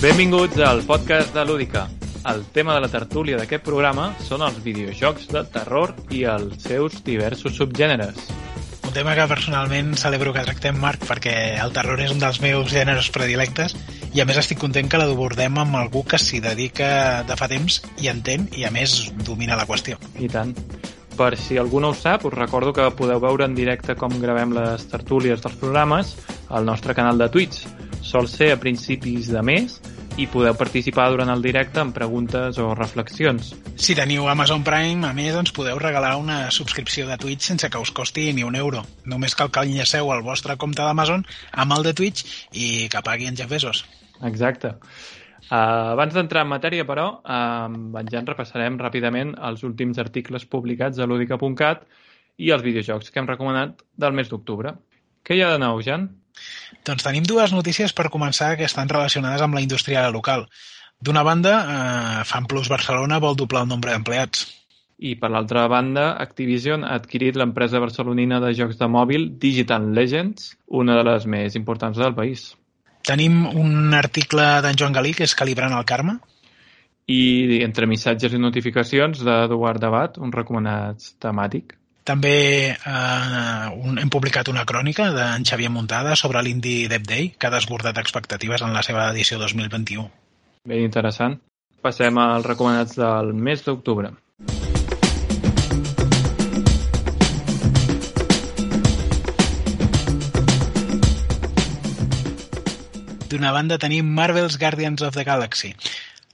Benvinguts al podcast de Lúdica. El tema de la tertúlia d'aquest programa són els videojocs de terror i els seus diversos subgèneres. Un tema que personalment celebro que tractem, Marc, perquè el terror és un dels meus gèneres predilectes i a més estic content que l'abordem amb algú que s'hi dedica de fa temps i entén i a més domina la qüestió. I tant. Per si algú no ho sap, us recordo que podeu veure en directe com gravem les tertúlies dels programes al nostre canal de Twitch. Sol ser a principis de mes i podeu participar durant el directe amb preguntes o reflexions. Si teniu Amazon Prime, a més, ens podeu regalar una subscripció de Twitch sense que us costi ni un euro. Només cal que enllaceu el vostre compte d'Amazon amb el de Twitch i que pagui en Jeff Bezos. Exacte. Uh, abans d'entrar en matèria, però, uh, en Jan repassarem ràpidament els últims articles publicats a ludica.cat i els videojocs que hem recomanat del mes d'octubre. Què hi ha de nou, Jan? Doncs tenim dues notícies per començar que estan relacionades amb la indústria local. D'una banda, eh, FanPlus Barcelona vol doblar el nombre d'empleats. I per l'altra banda, Activision ha adquirit l'empresa barcelonina de jocs de mòbil Digital Legends, una de les més importants del país. Tenim un article d'en Joan Galí, que és Calibrant el Karma. I entre missatges i notificacions d'Eduard Debat, un recomanat temàtic. També eh, un, hem publicat una crònica d'en Xavier Muntada sobre l'Indie Dev Day, que ha desbordat expectatives en la seva edició 2021. Ben interessant. Passem als recomanats del mes d'octubre. D'una banda tenim Marvel's Guardians of the Galaxy.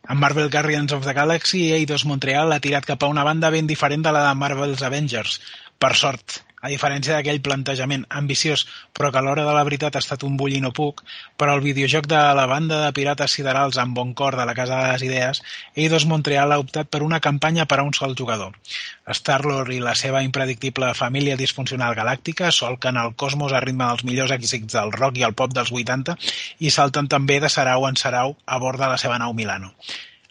En Marvel Guardians of the Galaxy, Eidos Montreal ha tirat cap a una banda ben diferent de la de Marvel's Avengers. Per sort, a diferència d'aquell plantejament ambiciós, però que a l'hora de la veritat ha estat un bull i no puc, però el videojoc de la banda de pirates siderals amb bon cor de la Casa de les Idees, Eidos Montreal ha optat per una campanya per a un sol jugador. Star-Lord i la seva impredictible família disfuncional galàctica solquen el cosmos a ritme dels millors èxits del rock i el pop dels 80 i salten també de sarau en sarau a bord de la seva nau Milano.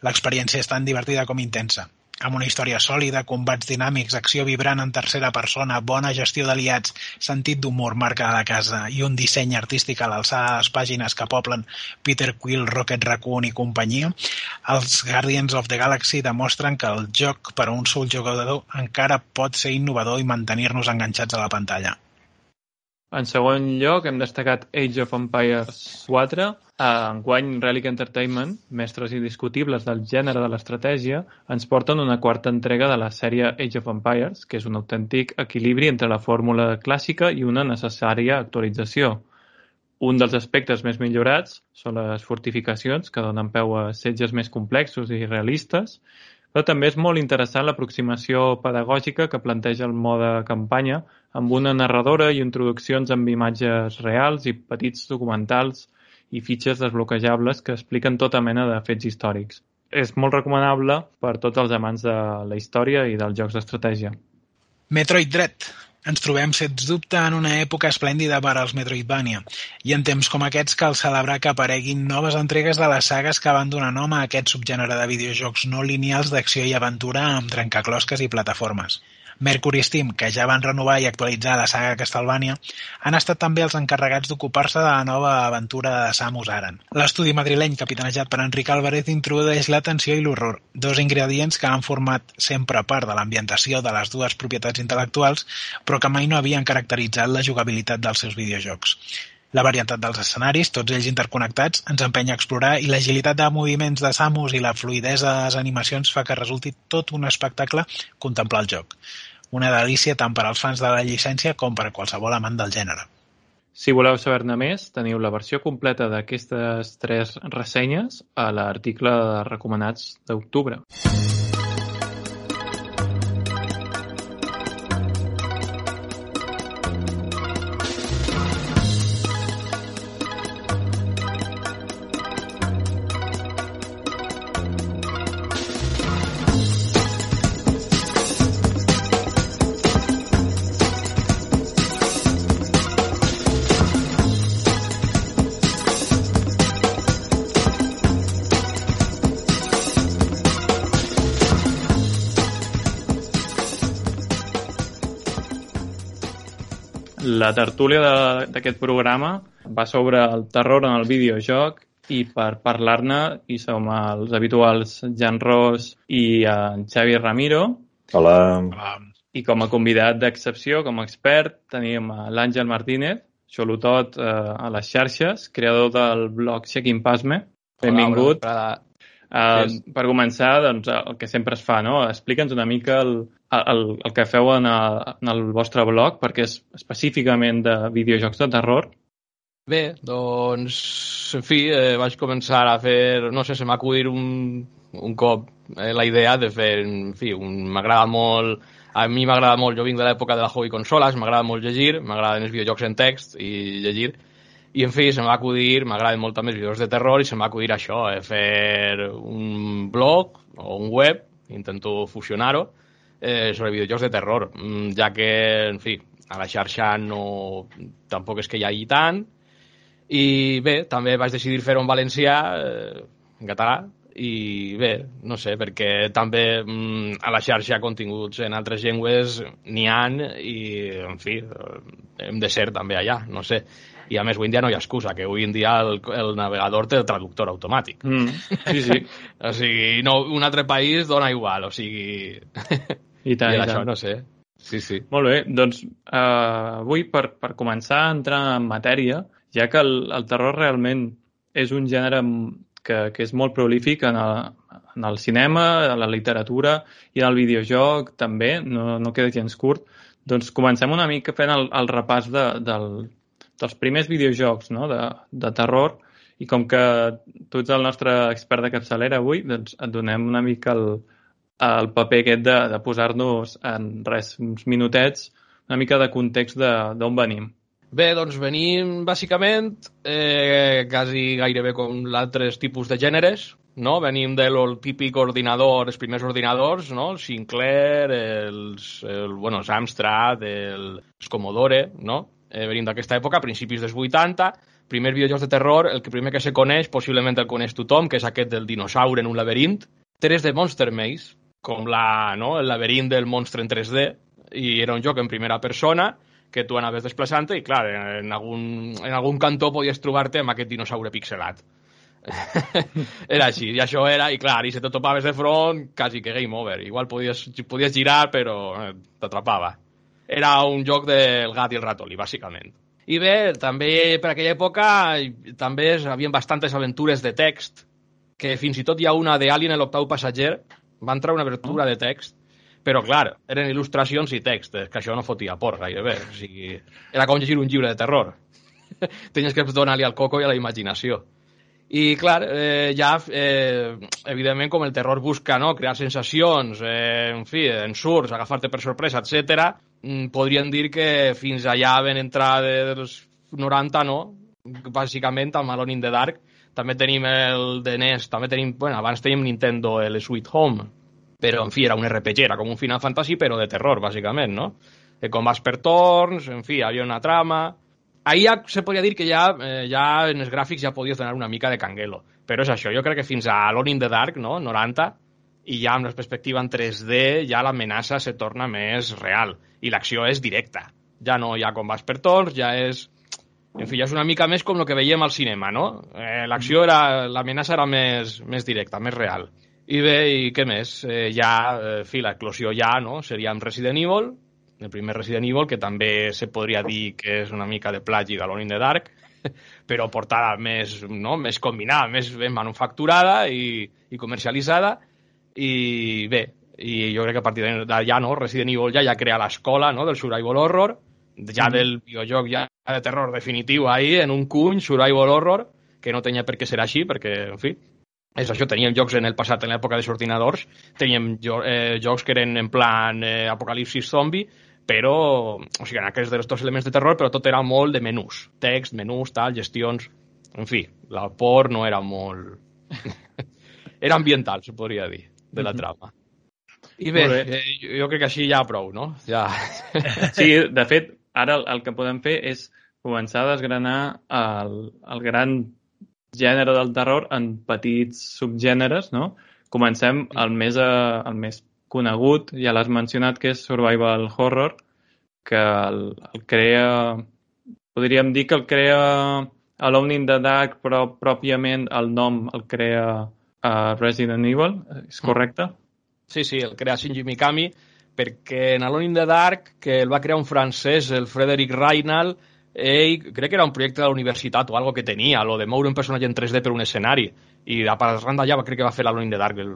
L'experiència és tan divertida com intensa amb una història sòlida, combats dinàmics, acció vibrant en tercera persona, bona gestió d'aliats, sentit d'humor marca de la casa i un disseny artístic a l'alçada de les pàgines que poblen Peter Quill, Rocket Raccoon i companyia, els Guardians of the Galaxy demostren que el joc per a un sol jugador encara pot ser innovador i mantenir-nos enganxats a la pantalla. En segon lloc, hem destacat Age of Empires 4. Enguany, Relic Entertainment, mestres indiscutibles del gènere de l'estratègia, ens porten una quarta entrega de la sèrie Age of Empires, que és un autèntic equilibri entre la fórmula clàssica i una necessària actualització. Un dels aspectes més millorats són les fortificacions, que donen peu a setges més complexos i realistes, però també és molt interessant l'aproximació pedagògica que planteja el mode campanya amb una narradora i introduccions amb imatges reals i petits documentals i fitxes desbloquejables que expliquen tota mena de fets històrics. És molt recomanable per tots els amants de la història i dels jocs d'estratègia. Metroid Dread. Ens trobem, sens dubte, en una època esplèndida per als Metroidvania, i en temps com aquests cal celebrar que apareguin noves entregues de les sagues que van donar nom a aquest subgènere de videojocs no lineals d'acció i aventura amb trencaclosques i plataformes. Mercury Steam, que ja van renovar i actualitzar la saga Castlevania, han estat també els encarregats d'ocupar-se de la nova aventura de Samus Aran. L'estudi madrileny capitanejat per Enric Álvarez introdueix la tensió i l'horror, dos ingredients que han format sempre part de l'ambientació de les dues propietats intel·lectuals, però que mai no havien caracteritzat la jugabilitat dels seus videojocs. La varietat dels escenaris, tots ells interconnectats, ens empenya a explorar i l'agilitat de moviments de Samus i la fluidesa de les animacions fa que resulti tot un espectacle contemplar el joc. Una delícia tant per als fans de la llicència com per a qualsevol amant del gènere. Si voleu saber-ne més, teniu la versió completa d'aquestes tres ressenyes a l'article de recomanats d'octubre. La tertúlia de- d'aquest programa va sobre el terror en el videojoc i per parlar-ne hi som els habituals Jan Ros i en Xavi Ramiro Hola. Um, i com a convidat d'excepció, com a expert, tenim a l'Àngel Martínez, xolotot eh, a les xarxes, creador del blog Checking Pasme. Benvingut. Hola, Uh, Yes. per començar, doncs, el que sempre es fa, no? Explica'ns una mica el, el, el que feu en el, en el vostre blog, perquè és específicament de videojocs de terror. Bé, doncs, en fi, eh, vaig començar a fer, no sé, se m'ha acudit un, un cop eh, la idea de fer, en fi, un- m'agrada molt, a mi m'agrada molt, jo vinc de l'època de la hobby consoles, m'agrada molt llegir, m'agraden els videojocs en text i llegir, i en fi, se m'ha acudir, m'agraden molt també els videojocs de terror i se m'ha acudir això, eh, fer un blog o un web, intento fusionar-ho, eh, sobre videojocs de terror, mm, ja que, en fi, a la xarxa no, tampoc és que hi hagi tant, i bé, també vaig decidir fer-ho en valencià, eh, en català, i bé, no sé, perquè també mm, a la xarxa continguts en altres llengües n'hi han i, en fi, eh, hem de ser també allà, no sé. I a més, avui en dia no hi ha excusa, que avui en dia el, el navegador té el traductor automàtic. Mm, sí, sí. O sigui, no, un altre país dona igual, o sigui... I tant, I i això, tant. no sé. Sí, sí. Molt bé, doncs eh, avui per, per començar a entrar en matèria, ja que el, el terror realment és un gènere que, que és molt prolífic en el, en el cinema, en la literatura i en el videojoc també, no, no queda gens curt, doncs comencem una mica fent el, el repàs de, del, dels primers videojocs no? de, de terror i com que tu ets el nostre expert de capçalera avui, doncs et donem una mica el, el paper aquest de, de posar-nos en res, uns minutets, una mica de context d'on venim. Bé, doncs venim bàsicament eh, quasi gairebé com l'altres tipus de gèneres, no? Venim de lo típic ordinador, els primers ordinadors, no? El Sinclair, els, el, bueno, els Amstrad, el, els Commodore, no? Eh, venim d'aquesta època, principis dels 80, primers videojocs de terror, el que primer que se coneix, possiblement el coneix tothom, que és aquest del dinosaure en un laberint, tres de Monster Maze, com la, no? el laberint del monstre en 3D, i era un joc en primera persona, que tu anaves desplaçant i, clar, en algun, en algun cantó podies trobar-te amb aquest dinosaure pixelat. era així, i això era, i clar, i si te topaves de front, quasi que game over. Igual podies, podies girar, però eh, t'atrapava. Era un joc del gat i el ratolí, bàsicament. I bé, també per aquella època també hi havia bastantes aventures de text, que fins i tot hi ha una de Alien l'octau passatger, va entrar una abertura de text, però clar, eren il·lustracions i text, que això no fotia por gairebé. O sigui, era com llegir un llibre de terror. Tenies que donar-li al coco i a la imaginació. I, clar, eh, ja, eh, evidentment, com el terror busca no? crear sensacions, eh, en fi, ensurts, agafar-te per sorpresa, etc. podríem dir que fins allà ven entrar dels 90, no? Bàsicament, amb Alone in the Dark. També tenim el de NES, també tenim, bueno, abans tenim Nintendo, el Sweet Home, però, en fi, era un RPG, era com un Final Fantasy, però de terror, bàsicament, no? Que com vas per torns, en fi, havia una trama... Ahir ja se podria dir que ja, eh, ja en els gràfics ja podies donar una mica de canguelo. Però és això, jo crec que fins a Alone in the Dark, no?, 90, i ja amb la perspectiva en 3D ja l'amenaça se torna més real i l'acció és directa. Ja no ja com vas per torns, ja és... En fi, ja és una mica més com el que veiem al cinema, no? Eh, l'acció era... l'amenaça era més, més directa, més real. I bé, i què més? Eh, ja, eh, fi, l'eclosió ja, no? Seria amb Resident Evil, el primer Resident Evil, que també se podria dir que és una mica de plagi d'Alone in the Dark. però portada més, no? més combinada, més ben manufacturada i, i comercialitzada. I bé, i jo crec que a partir d'allà no, Resident Evil ja ja crea l'escola no, del survival horror, ja mm. del videojoc ja de terror definitiu ahí, en un cuny, survival horror, que no tenia per què ser així, perquè, en fi, és això, teníem jocs en el passat, en l'època dels ordinadors, teníem jo, eh, jocs que eren en plan eh, apocalipsis zombi, però, o sigui, en aquests dels dos elements de terror, però tot era molt de menús, text, menús, tal, gestions, en fi, la por no era molt... era ambiental, se podria dir, de la trama. I bé, bé. Eh, jo crec que així ja prou, no? Ja. Sí, de fet, ara el, el que podem fer és començar a desgranar el, el gran gènere del terror en petits subgèneres, no? Comencem el més, eh, el més conegut, ja l'has mencionat, que és Survival Horror, que el, el crea... Podríem dir que el crea Alone in the Dark, però pròpiament el nom el crea uh, Resident Evil, és correcte? Mm. Sí, sí, el crea Shinji Mikami, perquè en Alone in the Dark, que el va crear un francès, el Frederic Reinald, ell crec que era un projecte de la universitat o algo que tenia, lo de moure un personatge en 3D per un escenari, i a parlant d'allà crec que va fer l'Alone in the Dark, el,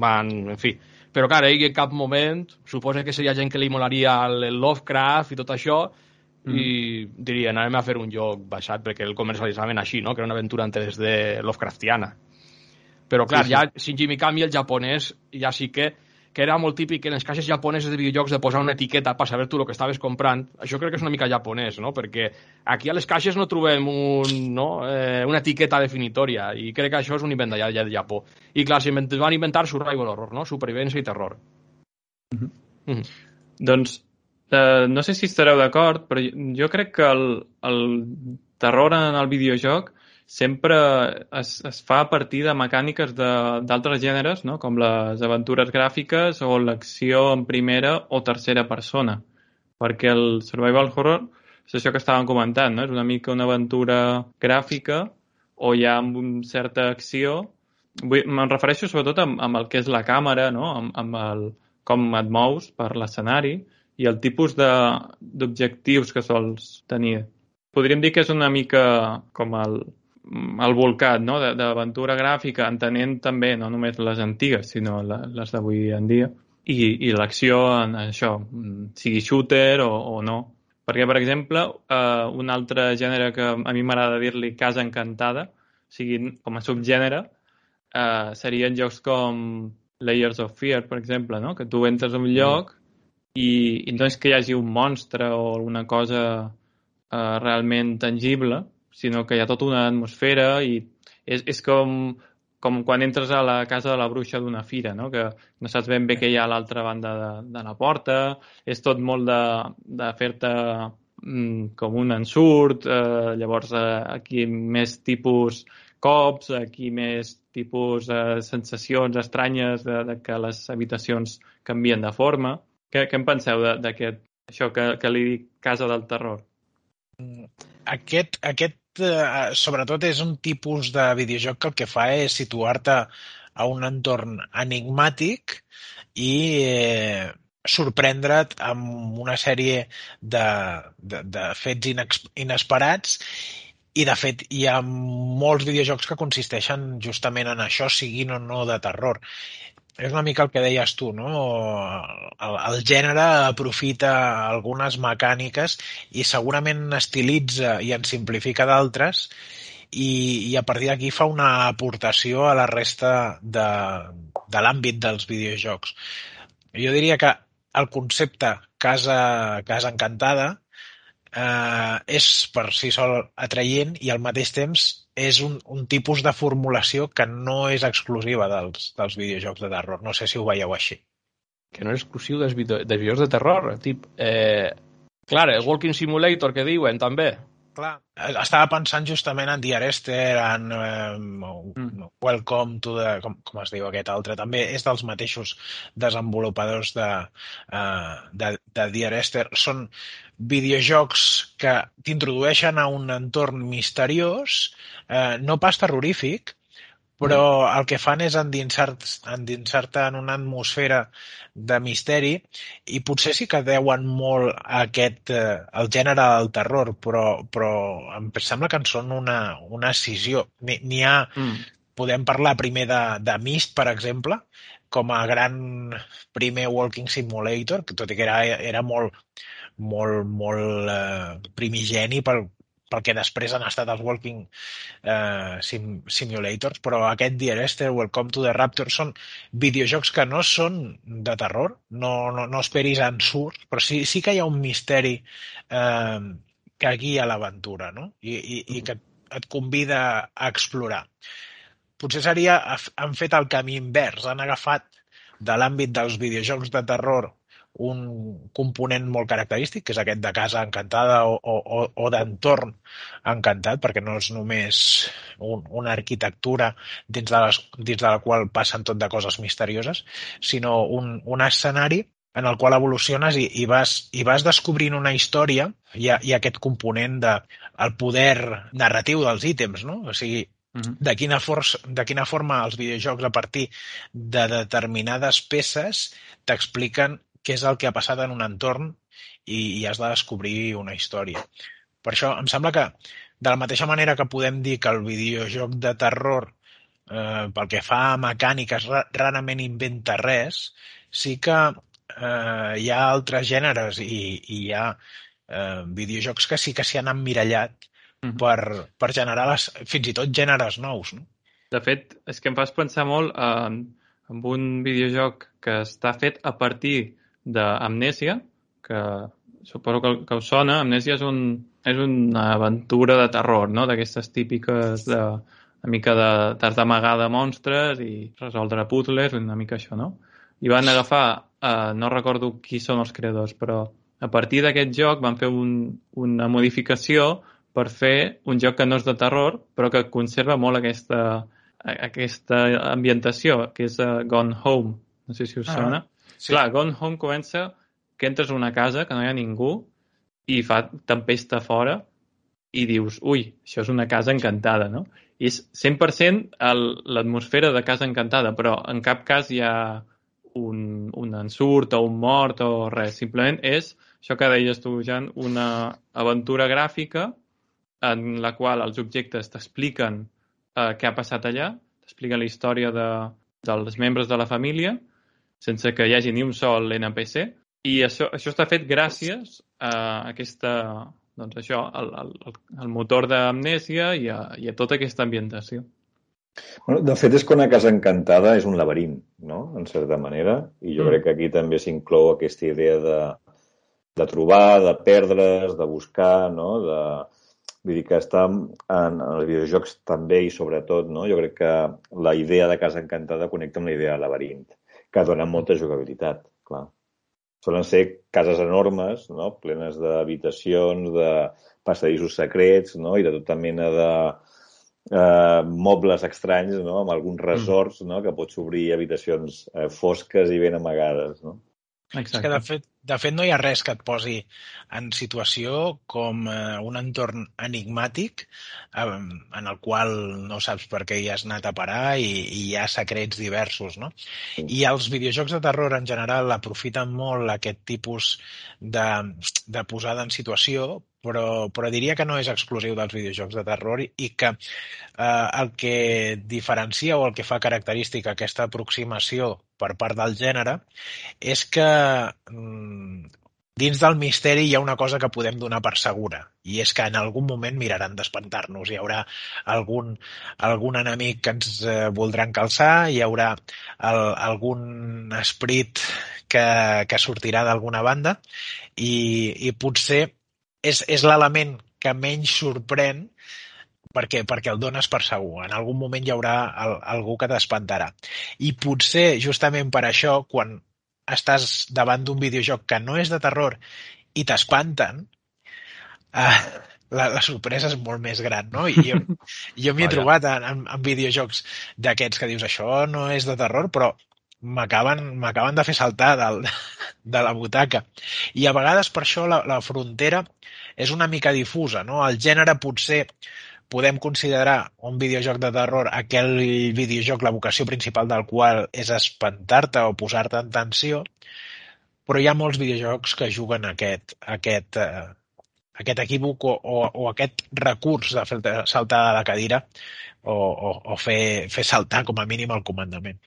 van, en fi. Però clar, ell en cap moment, suposa que seria gent que li molaria el Lovecraft i tot això, mm. i dirien, anem a fer un joc basat, perquè el comercialitzaven així, no? que era una aventura en 3D Lovecraftiana. Però clar, sí, sí. ja Shinji Mikami, el japonès, ja sí que que era molt típic en les caixes japoneses de videojocs de posar una etiqueta per saber tu el que estaves comprant. Això crec que és una mica japonès, no? Perquè aquí a les caixes no trobem un, no? eh, una etiqueta definitòria i crec que això és un invent d'allà de Japó. I clar, s'hi van inventar survival horror, no? Supervivència i terror. Mm -hmm. Mm -hmm. Doncs eh, no sé si estareu d'acord, però jo crec que el, el terror en el videojoc sempre es, es fa a partir de mecàniques d'altres gèneres, no? com les aventures gràfiques o l'acció en primera o tercera persona. Perquè el survival horror és això que estàvem comentant, no? és una mica una aventura gràfica o hi ha una certa acció. Me'n refereixo sobretot amb, amb el que és la càmera, no? amb, amb el, com et mous per l'escenari i el tipus d'objectius que sols tenir. Podríem dir que és una mica com el, el volcat no? d'aventura gràfica, entenent també no només les antigues, sinó les d'avui en dia, i, i l'acció en això, sigui shooter o, o no. Perquè, per exemple, eh, un altre gènere que a mi m'agrada dir-li casa encantada, o sigui, com a subgènere, eh, serien jocs com Layers of Fear, per exemple, no? que tu entres a un lloc mm. i, i no és que hi hagi un monstre o alguna cosa eh, realment tangible, sinó que hi ha tota una atmosfera i és, és com, com quan entres a la casa de la bruixa d'una fira, no? que no saps ben bé què hi ha a l'altra banda de, de la porta, és tot molt de, de fer-te mm, com un ensurt, eh, llavors eh, aquí més tipus cops, aquí més tipus eh, sensacions estranyes de, de que les habitacions canvien de forma. Què, què en penseu d'aquest, això que, que li dic casa del terror? Aquest, aquest eh, sobretot és un tipus de videojoc que el que fa és situar-te a un entorn enigmàtic i eh, sorprendre't amb una sèrie de, de, de fets inesperats i, de fet, hi ha molts videojocs que consisteixen justament en això, siguin o no de terror és una mica el que deies tu, no? El, el gènere aprofita algunes mecàniques i segurament estilitza i en simplifica d'altres i, i a partir d'aquí fa una aportació a la resta de, de l'àmbit dels videojocs. Jo diria que el concepte Casa, casa Encantada eh, és per si sol atraient i al mateix temps és un, un tipus de formulació que no és exclusiva dels, dels videojocs de terror. No sé si ho veieu així. Que no és exclusiu dels, video, dels videojocs de terror. Tip, eh, clar, el Walking Simulator que diuen també. Clar, estava pensant justament en The Arrester, en um, mm. Welcome to the... Com, com es diu aquest altre? També és dels mateixos desenvolupadors de, uh, de, de The Arrester. Són videojocs que t'introdueixen a un entorn misteriós, eh, no pas terrorífic, però el que fan és endinsar-te endinsar en una atmosfera de misteri i potser sí que deuen molt a aquest, eh, el gènere del terror, però, però em sembla que en són una, una escissió. N'hi ha, Mm. podem parlar primer de, de Myst, per exemple, com a gran primer walking simulator, que tot i que era, era molt, molt, molt eh, primigeni pel, pel que després han estat els walking eh, sim, simulators, però aquest Dear Esther, Welcome to the Rapture, són videojocs que no són de terror, no, no, no esperis ensurts, però sí, sí que hi ha un misteri eh, que guia l'aventura, no? I, i, i que et convida a explorar. Potser seria, han fet el camí invers, han agafat de l'àmbit dels videojocs de terror un component molt característic, que és aquest de casa encantada o, o, o d'entorn encantat, perquè no és només un, una arquitectura dins de, les, dins de la qual passen tot de coses misterioses, sinó un, un escenari en el qual evoluciones i, i, vas, i vas descobrint una història i, ha aquest component de el poder narratiu dels ítems, no? O sigui, Mhm. de quina, força, de quina forma els videojocs a partir de determinades peces t'expliquen què és el que ha passat en un entorn i, i has de descobrir una història. Per això em sembla que de la mateixa manera que podem dir que el videojoc de terror eh, pel que fa a mecàniques ra rarament inventa res, sí que eh, hi ha altres gèneres i, i hi ha eh, videojocs que sí que s'hi han emmirallat Mhm. per, per generar les, fins i tot gèneres nous. No? De fet, és que em fas pensar molt en, en un videojoc que està fet a partir d'Amnèsia, que suposo que, que us sona. Amnèsia és, un, és una aventura de terror, no? D'aquestes típiques de una mica de t'has d'amagar de monstres i resoldre puzzles, una mica això, no? I van agafar, eh, no recordo qui són els creadors, però a partir d'aquest joc van fer un, una modificació per fer un joc que no és de terror, però que conserva molt aquesta, aquesta ambientació, que és uh, Gone Home. No sé si us Ah, sona. Sí. Clar, Gone Home comença que entres a una casa que no hi ha ningú i fa tempesta fora i dius, ui, això és una casa encantada, no? I és 100% el- l'atmosfera de casa encantada, però en cap cas hi ha un, un ensurt o un mort o res. Simplement és, això que deies tu, Jan, una aventura gràfica en la qual els objectes t'expliquen eh, què ha passat allà, t'expliquen la història de, dels membres de la família, sense que hi hagi ni un sol NPC, i això, això està fet gràcies a aquesta, doncs això, al, al, al motor d'amnèsia i, a, i a tota aquesta ambientació. Bueno, de fet, és que una casa encantada és un laberint, no?, en certa manera, i jo Mm. crec que aquí també s'inclou aquesta idea de, de trobar, de perdre's, de buscar, no?, de... Vull dir que està en, en els videojocs també i sobretot, no? Jo crec que la idea de casa encantada connecta amb la idea de laberint, que dona molta jugabilitat, clar. Solen ser cases enormes, no? plenes d'habitacions, de passadissos secrets, no? i de tota mena de eh, mobles estranys, no? amb alguns resorts, no? que pots obrir habitacions eh, fosques i ben amagades. No? És que, de fet, de fet, no hi ha res que et posi en situació com eh, un entorn enigmàtic eh, en el qual no saps per què hi has anat a parar i, i hi ha secrets diversos, no? I els videojocs de terror en general aprofiten molt aquest tipus de, de posada en situació, però, però diria que no és exclusiu dels videojocs de terror i, que eh, el que diferencia o el que fa característica aquesta aproximació per part del gènere és que mm, dins del misteri hi ha una cosa que podem donar per segura i és que en algun moment miraran d'espantar-nos. Hi haurà algun, algun enemic que ens eh, voldran calçar, hi haurà el, algun esprit que, que sortirà d'alguna banda i, i potser és, és l'element que menys sorprèn perquè, perquè el dones per segur. En algun moment hi haurà el, algú que t'espantarà. I potser, justament per això, quan estàs davant d'un videojoc que no és de terror i t'espanten, eh, la, la sorpresa és molt més gran, no? I jo, jo m'hi he trobat en, en, en videojocs d'aquests que dius això no és de terror, però m'acaben de fer saltar del, de la butaca. I a vegades per això la, la frontera és una mica difusa, no? El gènere potser podem considerar un videojoc de terror aquell videojoc, la vocació principal del qual és espantar-te o posar-te en tensió, però hi ha molts videojocs que juguen aquest, aquest, eh, aquest equívoc o, o, o aquest recurs de fer saltar de la cadira o, o, o fer, fer saltar com a mínim el comandament.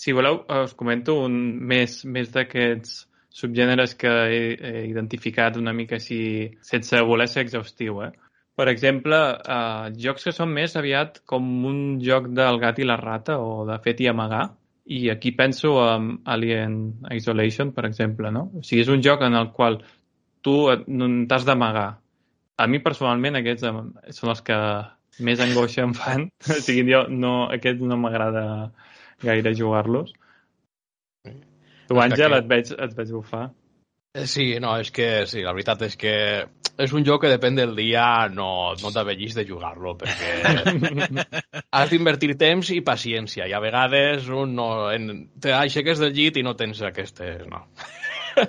Si voleu, us comento un més, més d'aquests subgèneres que he, he identificat una mica així, sense voler ser exhaustiu. Eh? Per exemple, eh, jocs que són més aviat com un joc del gat i la rata o de fet i amagar. I aquí penso en Alien Isolation, per exemple, no? O sigui, és un joc en el qual tu t'has d'amagar. A mi, personalment, aquests són els que més angoixa em fan. o sigui, jo no, aquests no m'agrada gaire jugar-los. Tu, Àngel, et veig, et veig bufar. Eh, sí, no, és que sí, la veritat és que és un joc que depèn del dia no, no t'avellis de jugar-lo perquè has d'invertir temps i paciència i a vegades un no, en, t'aixeques del llit i no tens aquestes... No.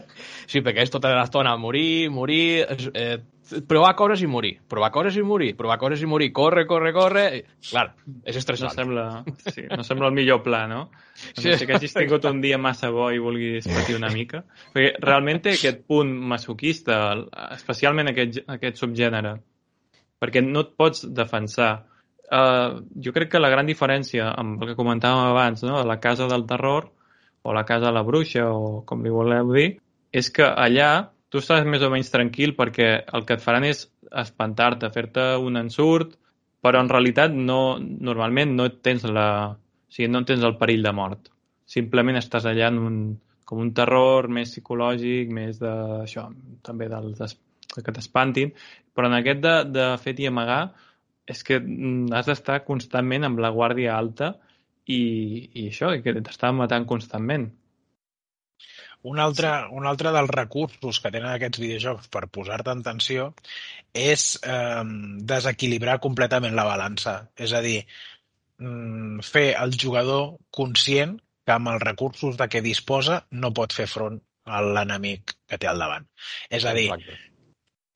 sí, perquè és tota l'estona morir, morir, eh, provar coses i morir, provar coses i morir, provar coses i morir, corre, corre, corre... Clar, és estressant. No sembla, sí, no sembla el millor pla, no? Sí. No sé que hagis tingut un dia massa bo i vulguis patir una mica. Perquè realment té aquest punt masoquista, especialment aquest, aquest subgènere, perquè no et pots defensar. Uh, jo crec que la gran diferència amb el que comentàvem abans, no? la casa del terror, o la casa de la bruixa, o com li voleu dir, és que allà tu estàs més o menys tranquil perquè el que et faran és espantar-te, fer-te un ensurt, però en realitat no, normalment no tens la, o sigui, no tens el perill de mort. Simplement estàs allà en un, com un terror més psicològic, més de, això, també del, des, que t'espantin, però en aquest de, de fet i amagar és que mm, has d'estar constantment amb la guàrdia alta i, i això, i que t'està matant constantment. Un altre, un altre dels recursos que tenen aquests videojocs per posar-te en tensió és eh, desequilibrar completament la balança. És a dir, mm, fer el jugador conscient que amb els recursos de què disposa no pot fer front a l'enemic que té al davant. És a dir,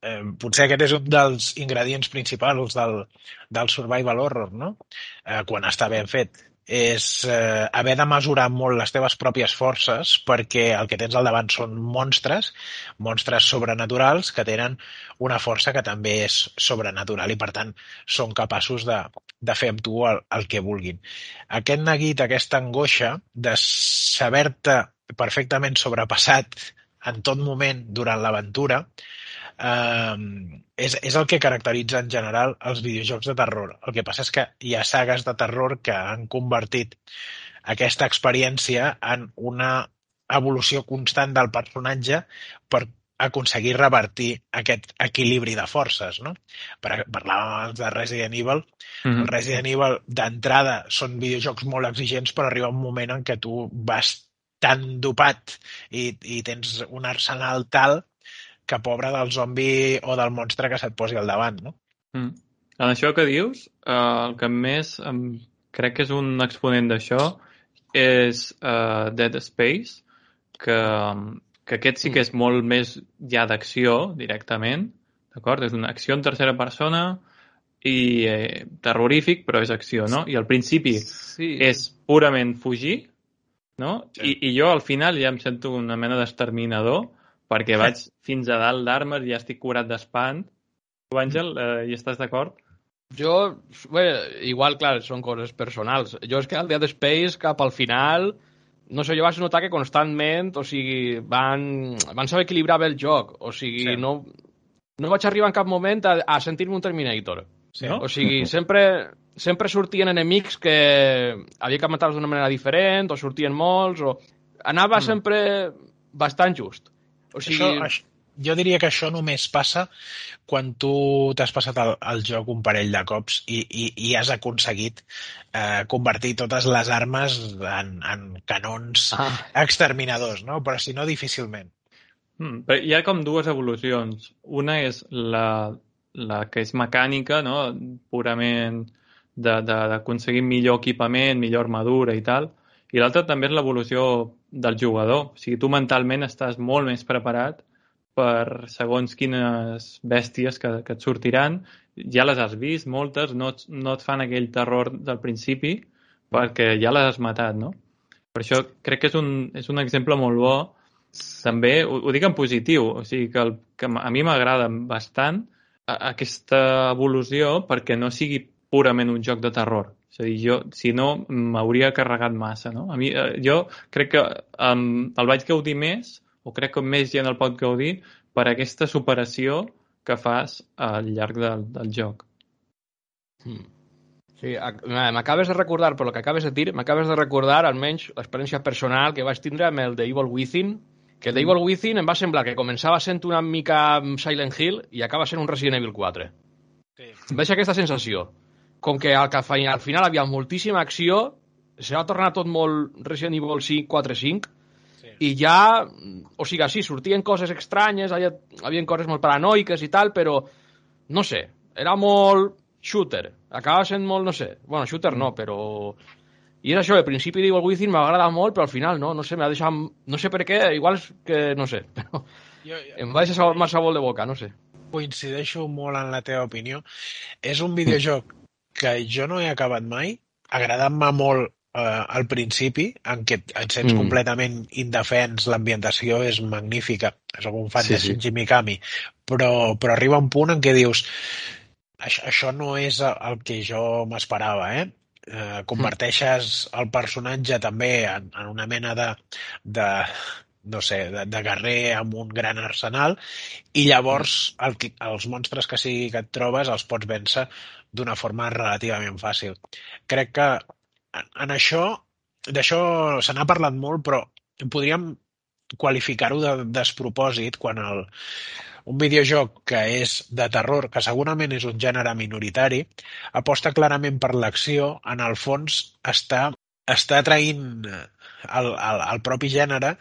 eh, potser aquest és un dels ingredients principals del, del survival horror, no? Eh, quan està ben fet és eh, haver de mesurar molt les teves pròpies forces perquè el que tens al davant són monstres, monstres sobrenaturals que tenen una força que també és sobrenatural i per tant són capaços de, de fer amb tu el, el que vulguin. Aquest neguit, aquesta angoixa de saber-te perfectament sobrepassat en tot moment durant l'aventura, és, és el que caracteritza en general els videojocs de terror. El que passa és que hi ha sagues de terror que han convertit aquesta experiència en una evolució constant del personatge per aconseguir revertir aquest equilibri de forces, no? Per, parlàvem abans de Resident Evil. Mm -hmm. Resident Evil, d'entrada, són videojocs molt exigents, però arriba un moment en què tu vas tan dopat i, i tens un arsenal tal que pobre del zombi o del monstre que se't posi al davant, no? Mm. En això que dius, eh, el que més em, crec que és un exponent d'això és uh, Dead Space, que, que aquest sí que és molt més ja d'acció directament, d'acord? És una acció en tercera persona i eh, terrorífic, però és acció, no? I al principi sí. és purament fugir, no? Sí. I, I jo al final ja em sento una mena d'exterminador perquè vaig fins a dalt d'armes i ja estic curat d'espant. Tu, Àngel, eh, hi estàs d'acord? Jo, bé, igual, clar, són coses personals. Jo és que al Dead Space, cap al final, no sé, jo vaig notar que constantment, o sigui, van, van saber equilibrar bé el joc. O sigui, sí. no, no vaig arribar en cap moment a, a sentir-me un Terminator. Sí. No? O sigui, sempre, sempre sortien enemics que havia que matar-los d'una manera diferent, o sortien molts, o... Anava mm. sempre bastant just. O sigui... Això, això, jo diria que això només passa quan tu t'has passat el, el joc un parell de cops i, i, i has aconseguit eh, convertir totes les armes en, en canons ah. exterminadors, no? Però si no, difícilment. Mm, però hi ha com dues evolucions. Una és la, la que és mecànica, no? purament d'aconseguir millor equipament, millor armadura i tal, i l'altra també és l'evolució del jugador. O sigui, tu mentalment estàs molt més preparat per segons quines bèsties que, que et sortiran ja les has vist, moltes, no, no et fan aquell terror del principi perquè ja les has matat, no? Per això crec que és un, és un exemple molt bo. També, ho, ho dic en positiu, o sigui que, el, que a mi m'agrada bastant aquesta evolució perquè no sigui purament un joc de terror. És a dir, jo, si no, m'hauria carregat massa, no? A mi, eh, jo crec que um, el vaig gaudir més, o crec que més gent el pot gaudir, per aquesta superació que fas al llarg del, del joc. Mm. Sí, ac- m'acabes de recordar, per lo que acabes de dir, m'acabes de recordar almenys l'experiència personal que vaig tindre amb el The Evil Within, que el The Evil Within em va semblar que començava sent una mica Silent Hill i acaba sent un Resident Evil 4. Sí. Em vaig aquesta sensació. Com que al, al final havia moltíssima acció, se va tornar tot molt Resident Evil 5, 4, 5, Sí. i ja, o sigui, sí, sortien coses estranyes, havia, havien coses molt paranoiques i tal, però, no sé, era molt shooter. Acaba sent molt, no sé, bueno, shooter no, però... I és això, al principi d'Evil Within m'agrada molt, però al final no, no sé, m'ha deixat... No sé per què, igual és que, no sé, però Jo, em va deixar mal sabor de boca, no sé. coincideixo molt en la teva opinió. És un videojoc que jo no he acabat mai, agradant-me molt eh, al principi, en què et sents Mm. mm. completament indefens, l'ambientació és magnífica, soc un fan Sí, sí, de sí. Shinji Mikami, però, però arriba un punt en què dius això, això no és el que jo m'esperava, eh? eh? Converteixes el personatge també en, en una mena de, de, no sé, de, de guerrer amb un gran arsenal i llavors el, que- els monstres que sigui que et trobes els pots vèncer d'una forma relativament fàcil. Crec que en, en això, d'això se n'ha parlat molt, però podríem qualificar-ho de despropòsit quan el, un videojoc que és de terror, que segurament és un gènere minoritari, aposta clarament per l'acció, en el fons està, està traint el, el, el propi gènere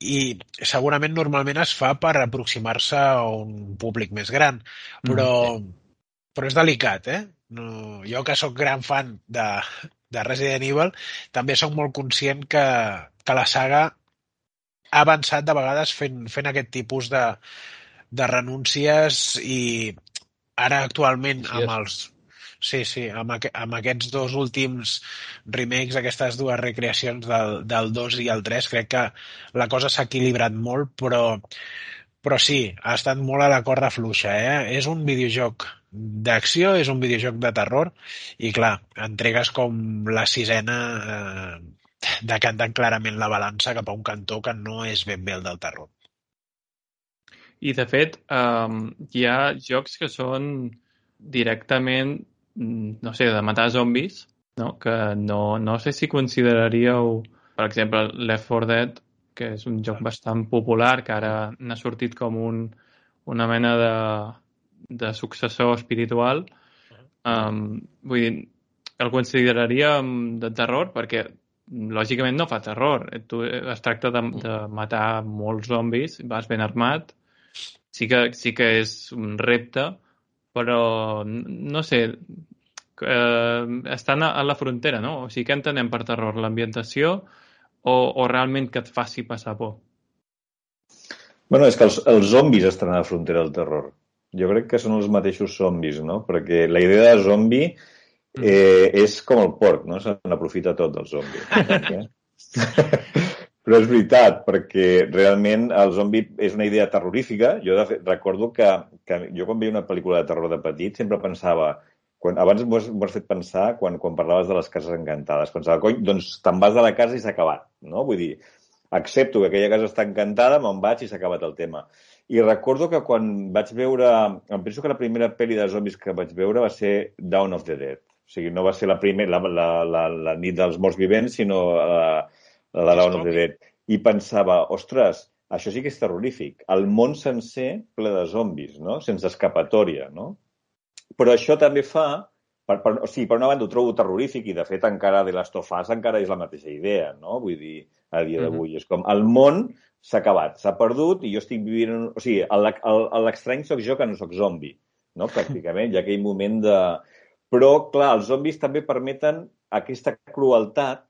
i segurament normalment es fa per aproximar-se a un públic més gran, però, però és delicat, eh? No, jo que sóc gran fan de, de Resident Evil, també sóc molt conscient que, que la saga ha avançat de vegades fent, fent aquest tipus de, de renúncies i ara actualment amb els Sí, sí, amb, aqu amb aquests dos últims remakes, aquestes dues recreacions del, del 2 i el 3, crec que la cosa s'ha equilibrat molt, però, però sí, ha estat molt a la corda fluixa. Eh? És un videojoc d'acció, és un videojoc de terror, i clar, entregues com la sisena eh, decantant clarament la balança cap a un cantó que no és ben bé el del terror. I, de fet, um, hi ha jocs que són directament, no sé, de matar zombis, no? que no, no sé si consideraríeu, per exemple, Left 4 Dead, que és un joc bastant popular, que ara n'ha sortit com un, una mena de, de successor espiritual. Um, vull dir, el consideraríem de terror perquè lògicament no fa terror. Tu, es tracta de, de matar molts zombis, vas ben armat, sí que, sí que és un repte, però no sé, eh, estan a, a la frontera, no? O sigui, què entenem per terror? L'ambientació o, o realment que et faci passar por? Bueno, és que els, els zombis estan a la frontera del terror. Jo crec que són els mateixos zombis, no? Perquè la idea de zombi eh, és com el porc, no? Se n'aprofita tot del zombi. Però és veritat, perquè realment el zombi és una idea terrorífica. Jo de fet, recordo que, que jo quan veia una pel·lícula de terror de petit sempre pensava quan, abans m'ho has, has fet pensar quan, quan parlaves de les cases encantades. Pensava, cony, doncs te'n vas de la casa i s'ha acabat, no? Vull dir, accepto que aquella casa està encantada, me'n vaig i s'ha acabat el tema. I recordo que quan vaig veure... Em penso que la primera pel·li de zombis que vaig veure va ser Dawn of the Dead. O sigui, no va ser la, primer, la, la, la, la nit dels morts vivents, sinó la, la Dawn of the Dead. I pensava, ostres, això sí que és terrorífic. El món sencer ple de zombis, no? Sense escapatòria, no? Però això també fa... Per, per, o sigui, per una banda ho trobo terrorífic i, de fet, encara de Last of Us encara és la mateixa idea, no? Vull dir, a dia d'avui. És com, el món s'ha acabat, s'ha perdut i jo estic vivint... En... O sigui, l'estrany sóc jo que no sóc zombi, no? Pràcticament, hi ha aquell moment de... Però, clar, els zombis també permeten aquesta crueltat,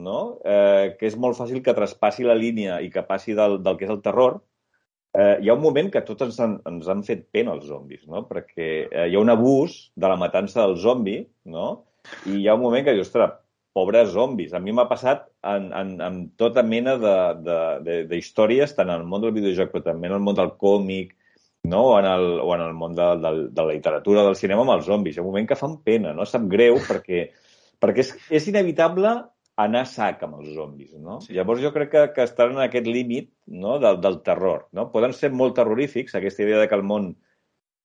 no? Eh, que és molt fàcil que traspassi la línia i que passi del, del que és el terror eh, hi ha un moment que tots ens han, ens han fet pena els zombis, no? Perquè eh, hi ha un abús de la matança del zombi, no? I hi ha un moment que dius, ostres, pobres zombis. A mi m'ha passat en, en, en tota mena d'històries, tant en el món del videojoc, però també en el món del còmic, no? o, en el, o en el món de, de, de la literatura, del cinema, amb els zombis. Hi ha un moment que fan pena, no? Sap greu perquè, perquè és, és inevitable anar sac amb els zombis, no? Sí. Llavors jo crec que, que estan en aquest límit no? del, del terror, no? Poden ser molt terrorífics, aquesta idea de que el món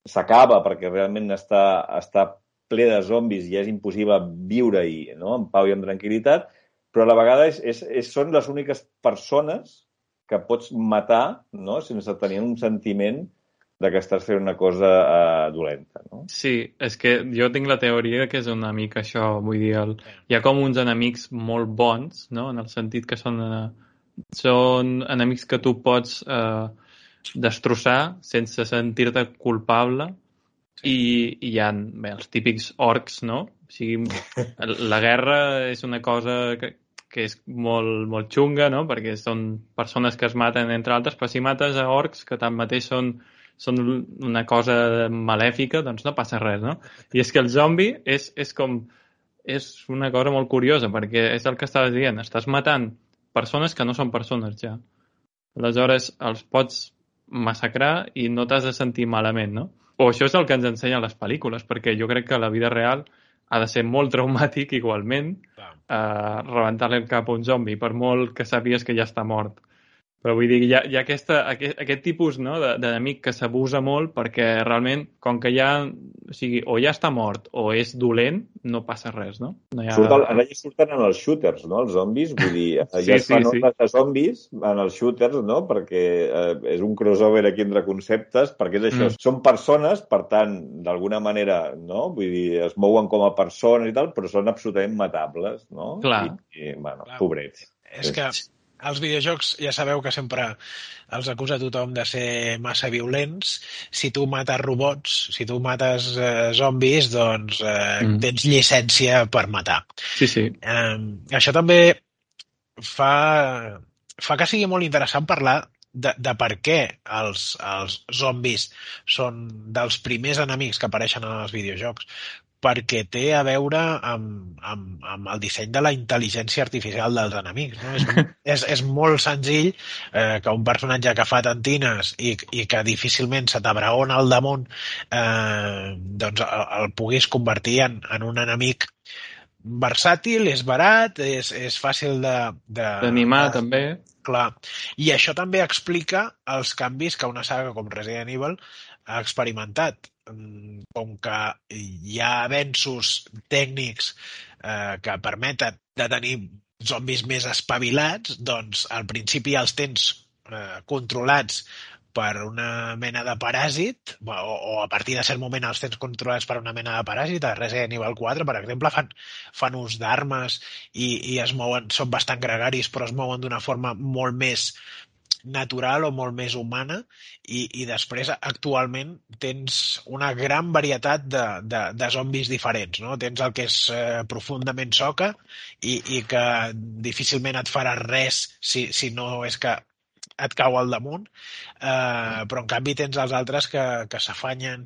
s'acaba perquè realment està, està ple de zombis i és impossible viure-hi no? en pau i en tranquil·litat, però a la vegada és, és, és, són les úniques persones que pots matar no? sense tenir un sentiment de que estàs fent una cosa uh, dolenta, no? Sí, és que jo tinc la teoria que és una mica això, vull dir, el... hi ha com uns enemics molt bons, no?, en el sentit que són, uh, són enemics que tu pots uh, destrossar sense sentir-te culpable sí. i, i hi ha bé, els típics orcs, no? O sigui, la guerra és una cosa que, que és molt, molt xunga, no? Perquè són persones que es maten entre altres, però si mates a orcs que tanmateix són són una cosa malèfica, doncs no passa res, no? I és que el zombi és, és com... És una cosa molt curiosa, perquè és el que estaves dient. Estàs matant persones que no són persones, ja. Aleshores, els pots massacrar i no t'has de sentir malament, no? O això és el que ens ensenyen les pel·lícules, perquè jo crec que la vida real ha de ser molt traumàtic igualment eh, rebentar-li el cap a un zombi, per molt que sàpies que ja està mort. Però vull dir, hi ha, hi ha aquesta, aquest, aquest tipus no, d'enemic que s'abusa molt perquè realment, com que ja, o sigui, o ja està mort o és dolent, no passa res, no? no ha... Surt el, ara ja surten en els shooters, no? Els zombis, vull dir, sí, ja es fan sí, sí. de zombis en els shooters, no? Perquè eh, és un crossover aquí entre conceptes, perquè és això, mm. són persones, per tant, d'alguna manera, no? Vull dir, es mouen com a persones i tal, però són absolutament matables, no? Clar. I, i bueno, Clar. pobrets. És que els videojocs ja sabeu que sempre els acusa tothom de ser massa violents. Si tu mates robots, si tu mates eh, zombis, doncs eh, mm. tens llicència per matar. Sí, sí. Eh, això també fa, fa que sigui molt interessant parlar de, de per què els, els zombis són dels primers enemics que apareixen en els videojocs perquè té a veure amb, amb, amb el disseny de la intel·ligència artificial dels enemics. No? És, és, és molt senzill eh, que un personatge que fa tantines i, i que difícilment se t'abraona al damunt eh, doncs el, el puguis convertir en, en un enemic versàtil, és barat, és, és fàcil de... D'animar, també. Clar. I això també explica els canvis que una saga com Resident Evil ha experimentat com que hi ha avenços tècnics eh, que permeten de tenir zombis més espavilats, doncs al principi els tens eh, controlats per una mena de paràsit, o, o a partir de cert moment els tens controlats per una mena de paràsit, a Resident Evil 4, per exemple, fan, fan ús d'armes i, i es mouen, són bastant gregaris, però es mouen d'una forma molt més natural o molt més humana i, i després actualment tens una gran varietat de, de, de zombis diferents. No? Tens el que és eh, profundament soca i, i que difícilment et farà res si, si no és que et cau al damunt, eh, però en canvi tens els altres que, que s'afanyen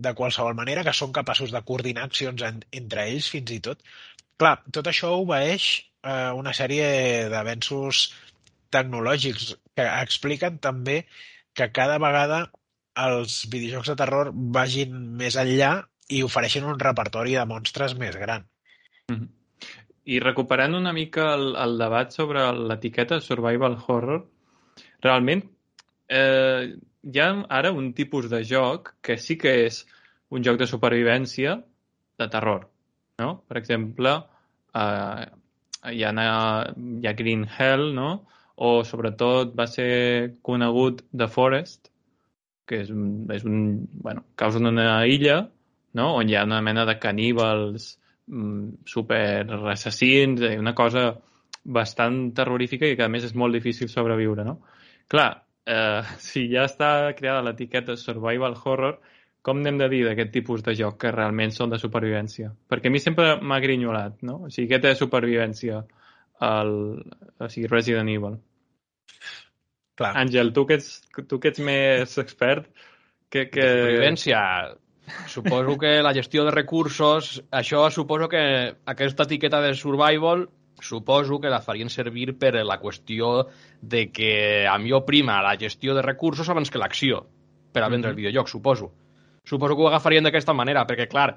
de qualsevol manera, que són capaços de coordinar accions en, entre ells fins i tot. Clar, tot això obeeix eh, una sèrie d'avenços tecnològics que expliquen també que cada vegada els videojocs de terror vagin més enllà i ofereixen un repertori de monstres més gran. Mm -hmm. I recuperant una mica el, el debat sobre l'etiqueta survival horror, realment eh, hi ha ara un tipus de joc que sí que és un joc de supervivència de terror. No? Per exemple, eh, hi, ha, hi ha Green Hell, no? O sobretot va ser conegut The Forest, que és un, és un bueno, causa una illa no? on hi ha una mena de caníbals mm, super assassins, eh, una cosa bastant terrorífica i que a més és molt difícil sobreviure, no? Clar, eh, si ja està creada l'etiqueta survival horror, com n'hem de dir d'aquest tipus de joc que realment són de supervivència? Perquè a mi sempre m'ha grinyolat, no? O sigui, de supervivència? El, o sigui, Resident Evil. Clar. Àngel, tu que ets, tu que ets més expert, que... que... Supervivència. Suposo que la gestió de recursos, això suposo que aquesta etiqueta de survival suposo que la farien servir per la qüestió de que a millor prima la gestió de recursos abans que l'acció per a vendre mm -hmm. el videojoc, suposo. Suposo que ho agafarien d'aquesta manera, perquè, clar,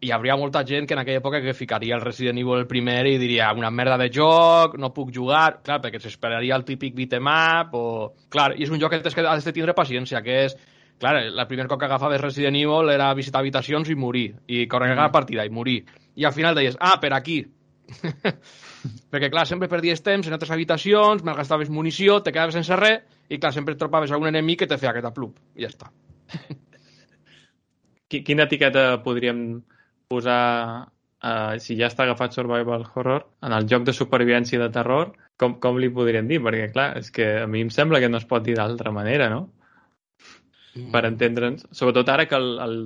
hi hauria molta gent que en aquella època que ficaria el Resident Evil el primer i diria una merda de joc, no puc jugar, clar, perquè s'esperaria el típic beat'em up, o... Clar, i és un joc que has que has de tindre paciència, que és clar, el primer cop que agafaves Resident Evil era visitar habitacions i morir, i carregar mm. la partida i morir. I al final deies, ah, per aquí. Perquè, clar, sempre perdies temps en altres habitacions, malgastaves munició, te quedaves sense res, i, clar, sempre trobaves algun enemic que te feia aquest aplup. I ja està. Quina etiqueta podríem posar, uh, si ja està agafat Survival Horror, en el joc de supervivència de terror, com, com li podríem dir? Perquè, clar, és que a mi em sembla que no es pot dir d'altra manera, no? Mm. Per entendre'ns. Sobretot ara que el, el,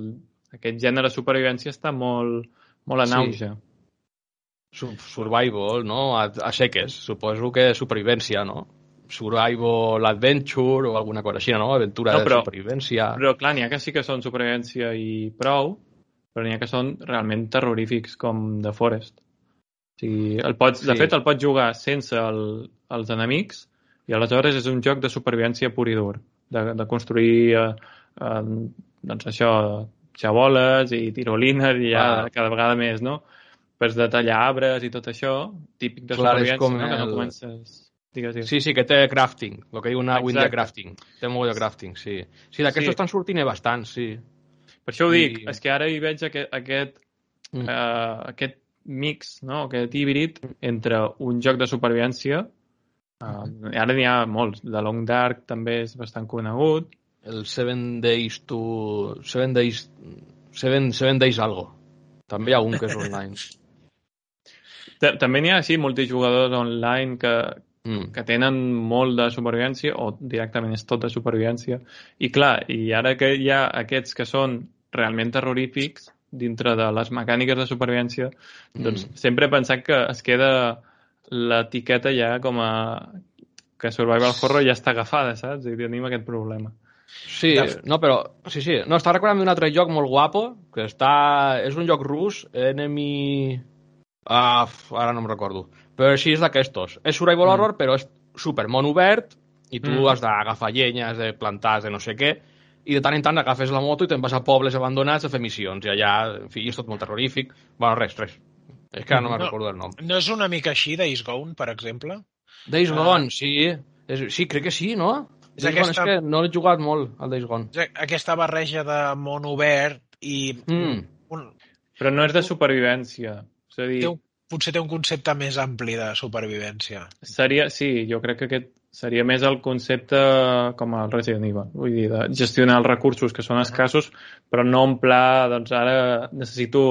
aquest gènere de supervivència està molt, molt en auge. Sí survival, no? A, a seques, suposo que supervivència, no? Survival Adventure o alguna cosa així, no? Aventura no, però, de supervivència. Però, clar, n'hi ha que sí que són supervivència i prou, però n'hi ha que són realment terrorífics, com The Forest. O sigui, el pots, sí. de fet, el pots jugar sense el, els enemics i aleshores és un joc de supervivència pur i dur, de, de construir eh, eh, doncs això, xaboles i tirolines i ja ah. cada vegada més, no? pues, de tallar arbres i tot això, típic de Clar, supervivència, com no? El... que no comences... Digues, digues. Sí, sí, que té crafting, el que diu una Exacte. de crafting. Té molt de crafting, sí. Sí, d'aquests sí. estan sortint bastant, sí. Per això ho dic, I... és que ara hi veig aquest, aquest, mm. uh, aquest mix, no? aquest híbrid entre un joc de supervivència, uh, ara n'hi ha molts, de Long Dark també és bastant conegut. El Seven Days to... Seven Days... Seven, Seven Days algo. També hi ha un que és online. També n'hi ha, sí, multijugadors online que, mm. que tenen molt de supervivència o directament és tot de supervivència. I clar, i ara que hi ha aquests que són realment terrorífics dintre de les mecàniques de supervivència, mm. doncs sempre he pensat que es queda l'etiqueta ja com a que Survival Horror ja està agafada, saps? I tenim aquest problema. Sí, no, però... Sí, sí. No, està recordant d'un altre joc molt guapo, que està... És un joc rus, Enemy... Ah, ara no em recordo. Però així és d'aquestos. És survival mm. horror, però és super món obert i tu mm. has d'agafar llenya, has de plantar, has de no sé què, i de tant en tant agafes la moto i te'n vas a pobles abandonats a fer missions, i allà, en fi, és tot molt terrorífic. Bueno, res, res. És que ara no me'n no, recordo el nom. No és una mica així, Days Gone, per exemple? Days ah. Gone, sí. És, sí, crec que sí, no? És, aquesta... Gone, és que no l'he jugat molt, al Days Gone. Aquesta barreja de món obert i... Mm. Un... Però no és de supervivència. És a dir... Té un, potser té un concepte més ampli de supervivència. Seria, sí, jo crec que aquest seria més el concepte com el Resident Evil, vull dir, de gestionar els recursos que són escassos, però no en pla, doncs ara necessito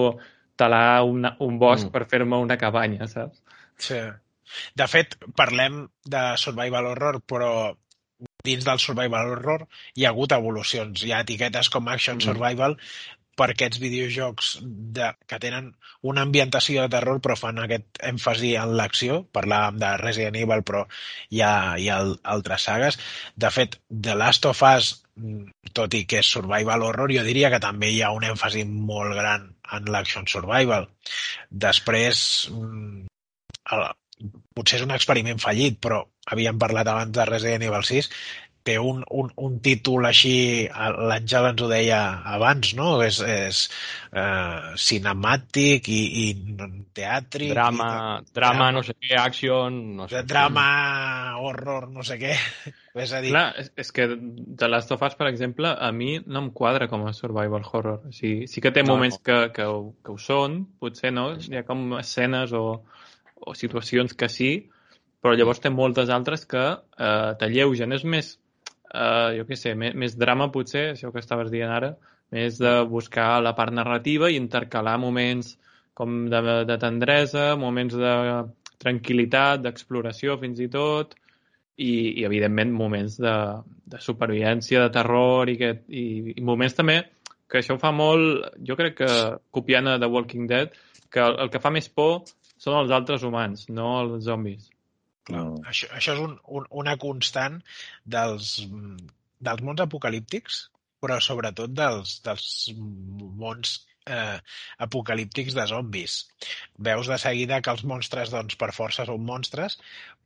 talar una, un bosc mm. per fer-me una cabanya, saps? Sí. De fet, parlem de survival horror, però dins del survival horror hi ha hagut evolucions. Hi ha etiquetes com action mm. survival, per aquests videojocs de, que tenen una ambientació de terror però fan aquest èmfasi en l'acció. Parlàvem de Resident Evil però hi ha, hi ha altres sagues. De fet, The Last of Us, tot i que és survival horror, jo diria que també hi ha un èmfasi molt gran en l'action survival. Després, mm, el, potser és un experiment fallit, però havíem parlat abans de Resident Evil 6, té un, un, un títol així, l'Àngel ens ho deia abans, no? És, és uh, cinemàtic i, i teàtric. Drama, i, drama, drama, no sé què, action, no sé Drama, què. horror, no sé què. és a dir... Clar, és, és que The Last of Us, per exemple, a mi no em quadra com a survival horror. O sigui, sí que té no, moments no. Que, que, que ho són, potser, no? Hi ha com escenes o, o situacions que sí, però llavors té moltes altres que eh, t'alleugen. És més eh, jo què sé, més, més drama potser, això que estaves dient ara, més de buscar la part narrativa i intercalar moments com de, de tendresa, moments de tranquil·litat, d'exploració fins i tot, i, i evidentment moments de, de supervivència, de terror i, que, i, i moments també que això fa molt, jo crec que copiant a The Walking Dead, que el, el que fa més por són els altres humans, no els zombis. Clar. Això, això és un, un, una constant dels, dels mons apocalíptics, però sobretot dels, dels mons eh, apocalíptics de zombis. Veus de seguida que els monstres, doncs, per força són monstres,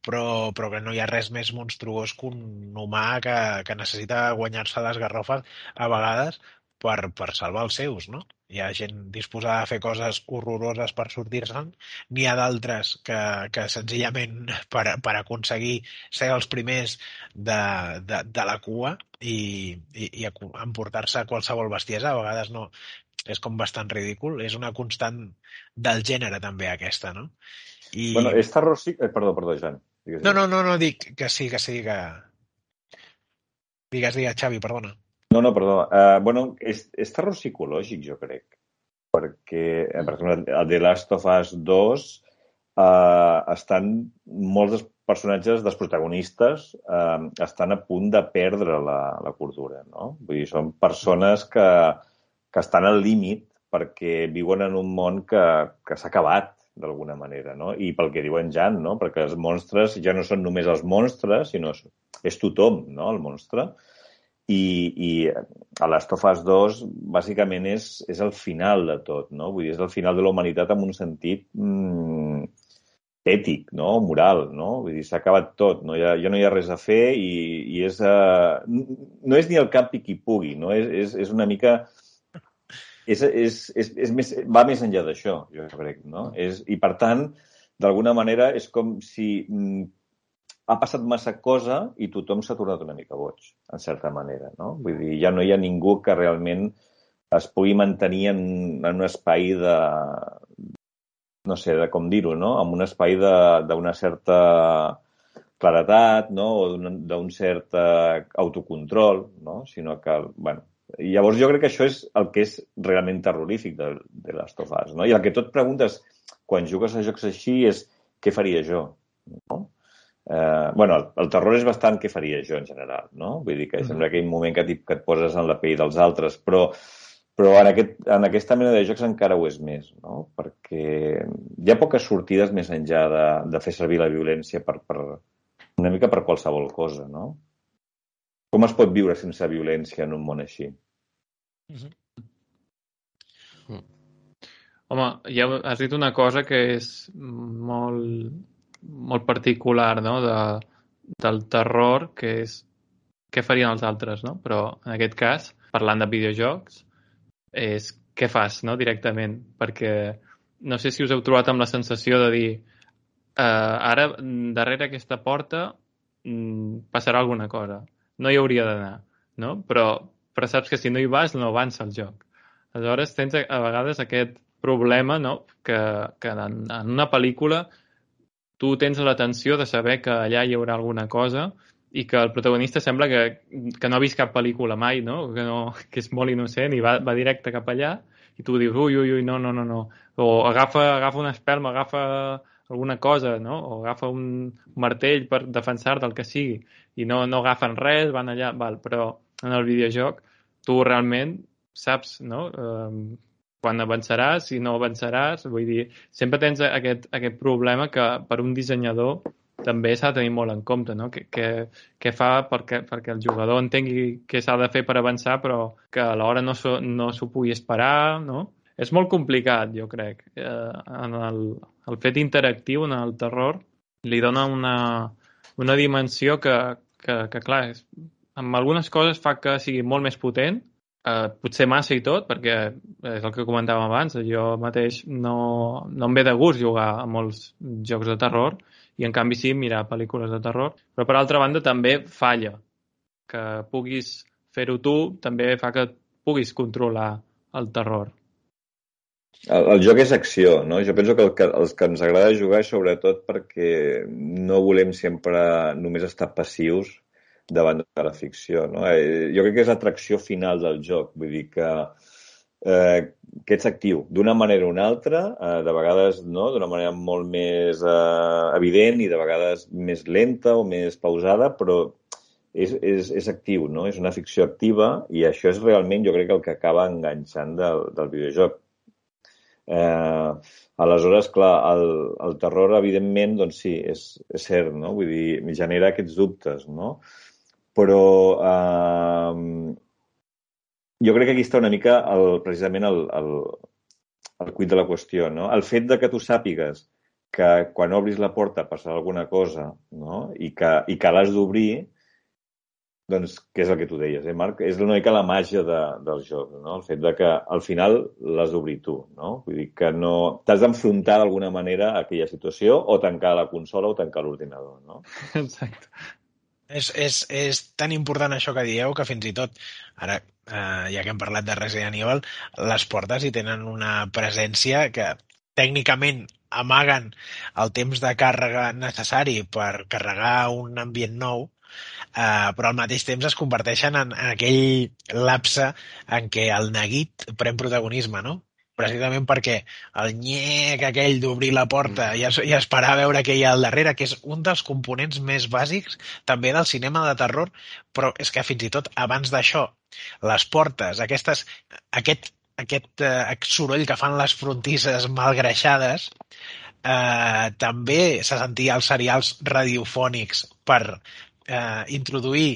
però, però que no hi ha res més monstruós que un humà que, que necessita guanyar-se les garrofes a vegades per, per salvar els seus, no? Hi ha gent disposada a fer coses horroroses per sortir-se'n, n'hi ha d'altres que, que senzillament per, per aconseguir ser els primers de, de, de la cua i, i, i emportar-se qualsevol bestiesa, a vegades no, és com bastant ridícul, és una constant del gènere també aquesta, no? I... Bueno, és terror sí... Eh, perdó, perdó, Jan. Digues, No, no, no, no, dic que sí, que sí, que... Digues, digues, Xavi, perdona. No, no, perdó. Uh, bueno, és, és terror psicològic, jo crec. Perquè, eh, per exemple, el The Last of Us 2 uh, estan molts dels personatges, dels protagonistes, uh, estan a punt de perdre la, la cordura, no? Vull dir, són persones que, que estan al límit perquè viuen en un món que, que s'ha acabat d'alguna manera, no? I pel que diuen Jan, no? Perquè els monstres ja no són només els monstres, sinó és, és tothom, no?, el monstre. I, i a Last of Us 2 bàsicament és, és el final de tot, no? Vull dir, és el final de la humanitat en un sentit mm, ètic, no? Moral, no? Vull dir, s'ha acabat tot, no? Ja, ja no hi ha res a fer i, i és... Uh, no és ni el cap i qui pugui, no? És, és, és una mica... És, és, és, és més, va més enllà d'això, jo crec, no? És, I, per tant, d'alguna manera, és com si mm, ha passat massa cosa i tothom s'ha tornat una mica boig, en certa manera, no? Vull dir, ja no hi ha ningú que realment es pugui mantenir en, en un espai de, no sé, de com dir-ho, no? En un espai d'una certa claretat, no? O d'un cert eh, autocontrol, no? Sinó que, bueno, llavors jo crec que això és el que és realment terrorífic de, de Last of Us, no? I el que tot preguntes quan jugues a jocs així és què faria jo, no? Eh, bueno, el, el terror és bastant què faria jo en general, no? Vull dir que sembla aquell moment que, que et poses en la pell dels altres, però, però en, aquest, en aquesta mena de jocs encara ho és més, no? Perquè hi ha poques sortides més enllà de, de fer servir la violència per, per, una mica per qualsevol cosa, no? Com es pot viure sense violència en un món així? Home, ja has dit una cosa que és molt, molt particular, no?, de, del terror, que és què farien els altres, no? Però en aquest cas, parlant de videojocs, és què fas, no?, directament, perquè no sé si us heu trobat amb la sensació de dir eh, ara, darrere aquesta porta mm, passarà alguna cosa. No hi hauria d'anar, no? Però, però saps que si no hi vas no avança el joc. Aleshores tens a, a vegades aquest problema no? que, que en, en una pel·lícula tu tens l'atenció de saber que allà hi haurà alguna cosa i que el protagonista sembla que, que no ha vist cap pel·lícula mai, no? Que, no, que és molt innocent i va, va directe cap allà i tu dius, ui, ui, ui, no, no, no, no. O agafa, agafa una espelma, agafa alguna cosa, no? O agafa un martell per defensar del que sigui i no, no agafen res, van allà, val, però en el videojoc tu realment saps, no? Eh, quan avançaràs i no avançaràs, vull dir, sempre tens aquest, aquest problema que per un dissenyador també s'ha de tenir molt en compte, no? Que, que fa perquè, perquè el jugador entengui què s'ha de fer per avançar, però que alhora no s'ho no pugui esperar, no? És molt complicat, jo crec. Eh, en el, el fet interactiu, en el terror, li dona una, una dimensió que, que, que clar, és, amb algunes coses fa que sigui molt més potent, eh, potser massa i tot, perquè és el que comentàvem abans, jo mateix no, no em ve de gust jugar a molts jocs de terror, i en canvi sí mirar pel·lícules de terror, però per altra banda també falla. Que puguis fer-ho tu també fa que puguis controlar el terror. El, el joc és acció, no? Jo penso que, el que els que ens agrada jugar és sobretot perquè no volem sempre només estar passius davant de la ficció, no? Eh, jo crec que és l'atracció final del joc, vull dir que eh, que ets actiu d'una manera o una altra, eh, de vegades no, d'una manera molt més eh, evident i de vegades més lenta o més pausada, però és, és, és actiu, no? és una ficció activa i això és realment, jo crec, el que acaba enganxant del, del videojoc. Eh, aleshores, clar, el, el terror, evidentment, doncs sí, és, és cert, no? Vull dir, genera aquests dubtes, no? Però eh, jo crec que aquí està una mica el, precisament el, el, el cuit de la qüestió, no? El fet de que tu sàpigues que quan obris la porta passarà alguna cosa no? I que, i que l'has d'obrir, doncs, què és el que tu deies, eh, Marc? És una mica la màgia de, del joc, no? El fet de que al final l'has d'obrir tu, no? Vull dir que no... T'has d'enfrontar d'alguna manera a aquella situació o tancar la consola o tancar l'ordinador, no? Exacte. És, és, és tan important això que dieu que fins i tot, ara, eh, ja que hem parlat de Resident Evil, les portes hi tenen una presència que tècnicament amaguen el temps de càrrega necessari per carregar un ambient nou, eh, però al mateix temps es converteixen en, en aquell lapse en què el neguit pren protagonisme, no? Precisament perquè el nyec aquell d'obrir la porta i, es, i esperar a veure què hi ha al darrere, que és un dels components més bàsics també del cinema de terror, però és que fins i tot abans d'això, les portes, aquestes, aquest aquest eh, soroll que fan les frontisses malgreixades, eh, també se sentia als serials radiofònics per eh, introduir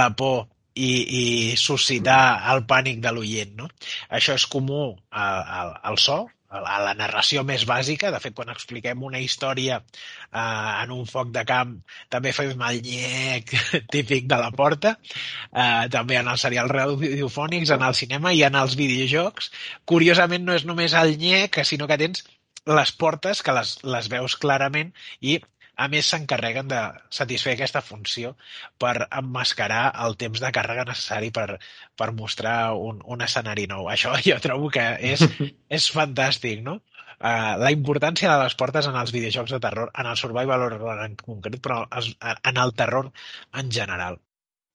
la por i, i suscitar el pànic de l'oient. No? Això és comú al, al, so, a la narració més bàsica. De fet, quan expliquem una història eh, en un foc de camp, també fem el nyec típic de la porta. Eh, també en els serials radiofònics, en el cinema i en els videojocs. Curiosament, no és només el nyec, sinó que tens les portes que les, les veus clarament i a més, s'encarreguen de satisfer aquesta funció per emmascarar el temps de càrrega necessari per, per mostrar un, un escenari nou. Això jo trobo que és, és fantàstic, no? Uh, la importància de les portes en els videojocs de terror, en el survival horror en concret, però en el terror en general.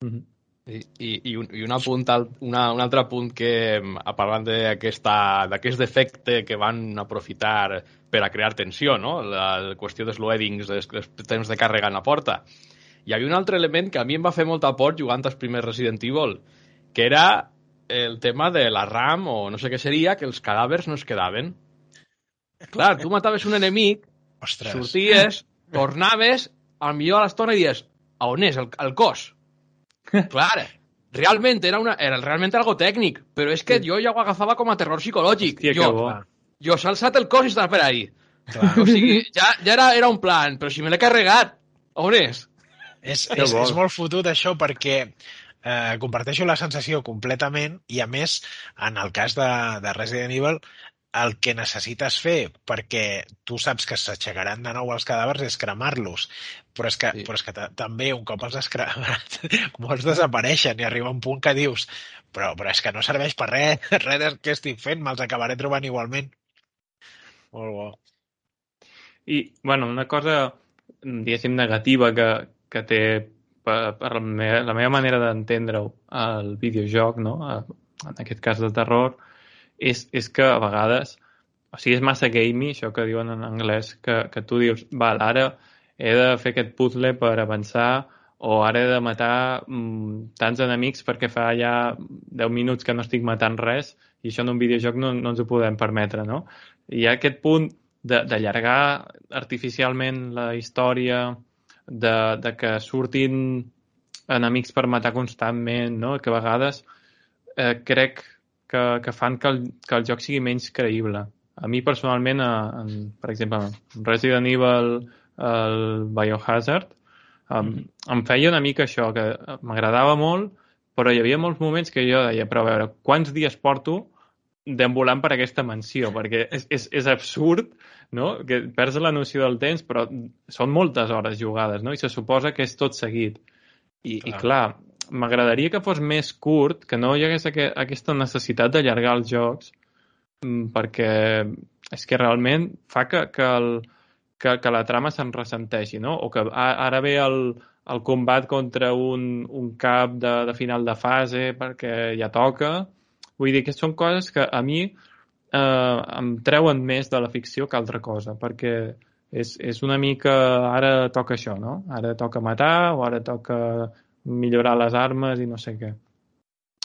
Mm -hmm. I, i, i, un, i un, apunt, una, un altre punt que, a parlant d'aquest defecte que van aprofitar per a crear tensió, no? la, la qüestió dels loadings, dels, dels temps de càrrega en la porta. Hi havia un altre element que a mi em va fer molta por jugant als primers Resident Evil, que era el tema de la RAM, o no sé què seria, que els cadàvers no es quedaven. Clar, tu mataves un enemic, Ostres. sorties, tornaves, al millor a l'estona i dius, a on és el, el cos? Clar, realment era, una, era realment algo tècnic, però és que jo ja ho agafava com a terror psicològic. Hòstia, jo, que bo. jo s'ha alçat el cos i estava per ahí. Clar. O sigui, ja, ja era, era un plan, però si me l'he carregat, on és? És, és, és molt fotut això perquè eh, comparteixo la sensació completament i a més, en el cas de, de Resident Evil, el que necessites fer perquè tu saps que s'aixecaran de nou els cadàvers és cremar-los però és que, sí. però és que també un cop els has cremat molts desapareixen i arriba un punt que dius però, però és que no serveix per res res que estic fent, me'ls acabaré trobant igualment molt bo i, bueno, una cosa diguéssim negativa que, que té per, per la, meva, la meva manera d'entendre-ho el videojoc, no? en aquest cas de terror, és, és que a vegades, o sigui, és massa gamey, això que diuen en anglès, que, que tu dius, val, ara he de fer aquest puzzle per avançar o ara he de matar mm, tants enemics perquè fa ja 10 minuts que no estic matant res i això en un videojoc no, no ens ho podem permetre, no? I hi ha aquest punt d'allargar artificialment la història, de, de que surtin enemics per matar constantment, no? que a vegades eh, crec que, que fan que el, que el joc sigui menys creïble. A mi personalment, a, en, per exemple, Resident Evil, el Biohazard, em, mm. em feia una mica això, que m'agradava molt, però hi havia molts moments que jo deia, però a veure, quants dies porto deambulant per aquesta mansió? Perquè és, és, és absurd, no?, que perds la noció del temps, però són moltes hores jugades, no?, i se suposa que és tot seguit. I clar, i clar m'agradaria que fos més curt, que no hi hagués aqu aquesta necessitat d'allargar els jocs, mm, perquè és que realment fa que, que, el, que, que la trama se'n ressenteixi, no? O que ara ve el, el combat contra un, un cap de, de final de fase perquè ja toca. Vull dir que són coses que a mi eh, em treuen més de la ficció que altra cosa, perquè és, és una mica... Ara toca això, no? Ara toca matar o ara toca millorar les armes i no sé què.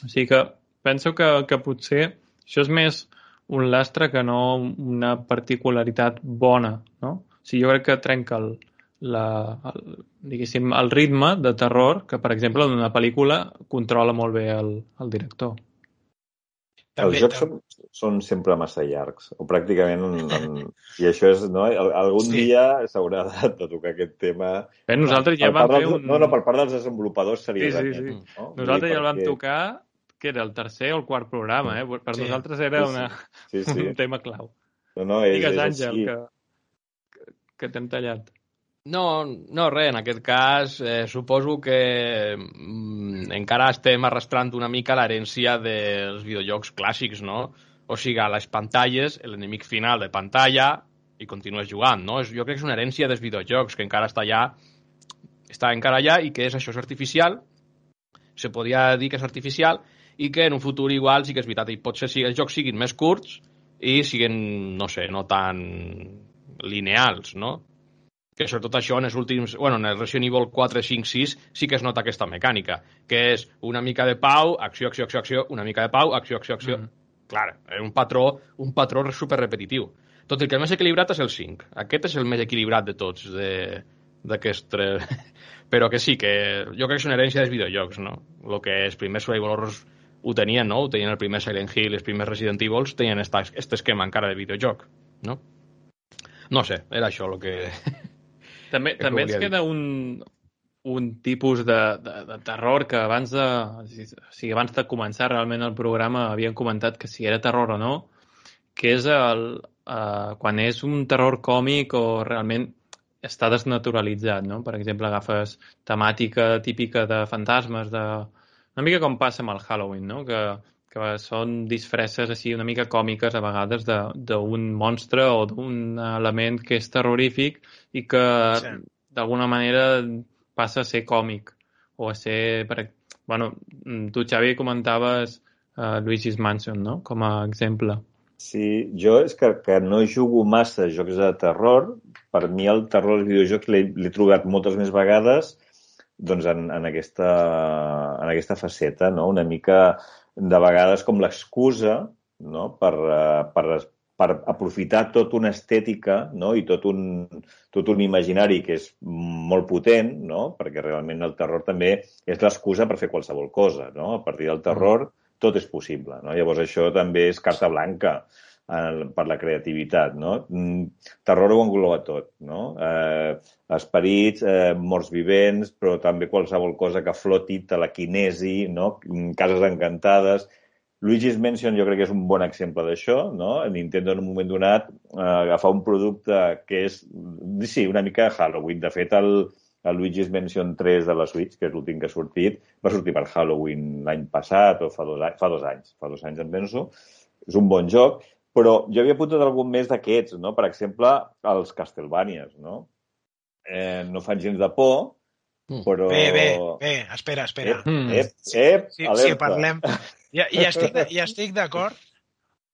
O sigui que penso que, que potser això és més un lastre que no una particularitat bona, no? O sigui, jo crec que trenca el, la, el, diguéssim, el ritme de terror que, per exemple, en una pel·lícula controla molt bé el, el director. Els jocs són, són sempre massa llargs, o pràcticament... En, I això és... No? Algun Sí. dia s'haurà de, de tocar aquest tema. Bé, nosaltres ja Per vam part fer dels- un... No, no, per part dels desenvolupadors seria Sí, sí, sí. No? Nosaltres ja el vam Perquè- tocar, que era el tercer o el quart programa, eh? Per Sí. nosaltres era Sí, sí. una, Sí, sí. un tema clau. No, no, és, Digues, és Àngel, així. que, que, que t'hem tallat. No, no, res, en aquest cas eh, suposo que mm, encara estem arrastrant una mica l'herència dels videojocs clàssics, no? O sigui, a les pantalles, l'enemic final de pantalla i continues jugant, no? Jo crec que és una herència dels videojocs que encara està allà, està encara allà i que és això, és artificial, se podria dir que és artificial i que en un futur igual sí que és veritat i potser sí, els jocs siguin més curts i siguin, no sé, no tan lineals, no? Que sobretot això en els últims... Bueno, en el Resident Evil 4, 5, 6 sí que es nota aquesta mecànica, que és una mica de pau, acció, acció, acció, acció, una mica de pau, acció, acció, acció... Mhm. Clar, és un patró, un patró super repetitiu. Tot el que és més equilibrat és el 5. Aquest és el més equilibrat de tots, de- d'aquests tres. Però que sí, que jo crec que és una herència dels videojocs, no? El que els primers survival horrors ho tenien, no? Ho tenien el primer Silent Hill, els primers Resident Evil, tenien aquest esquema encara de videojoc, no? No sé, era això el que... També, que també ens volia dir. queda un, un tipus de, de, de terror que abans de, o sigui, abans de començar realment el programa havien comentat que si era terror o no, que és el, uh, quan és un terror còmic o realment està desnaturalitzat, no? Per exemple, agafes temàtica típica de fantasmes, de... una mica com passa amb el Halloween, no? Que, que són disfresses així una mica còmiques a vegades de- d'un monstre o d'un element que és terrorífic i que Sí. d'alguna manera passa a ser còmic o a ser... Per... Bueno, tu, Xavi, comentaves uh, Luigi's Mansion, no? Com a exemple. Sí, jo és que, que no jugo massa a jocs de terror. Per mi el terror als videojocs l'he trobat moltes més vegades doncs en, en, aquesta, en aquesta faceta, no? una mica de vegades com l'excusa no? per, eh, per, per aprofitar tota una estètica no? i tot un, tot un imaginari que és molt potent, no? perquè realment el terror també és l'excusa per fer qualsevol cosa. No? A partir del terror tot és possible. No? Llavors això també és carta blanca eh, per la creativitat. No? Mm, Terror ho engloba tot. No? Eh, esperits, eh, morts vivents, però també qualsevol cosa que floti, telequinesi, no? Mm, cases encantades. Luigi's Mansion jo crec que és un bon exemple d'això, no? Nintendo en un moment donat eh, agafar un producte que és, sí, una mica Halloween. De fet, el, el Luigi's Mansion 3 de la Switch, que és l'últim que ha sortit, va sortir per Halloween l'any passat o fa dos, fa dos anys, fa dos anys en penso. És un bon joc, però jo havia apuntat algun més d'aquests, no? Per exemple, els Castlevanias, no? Eh, no fan gens de por, Mm. però... Bé, bé, bé, espera, espera. Ep, Mm. ep, ep, Si, alerta. si parlem... Ja, ja estic, ja estic d'acord,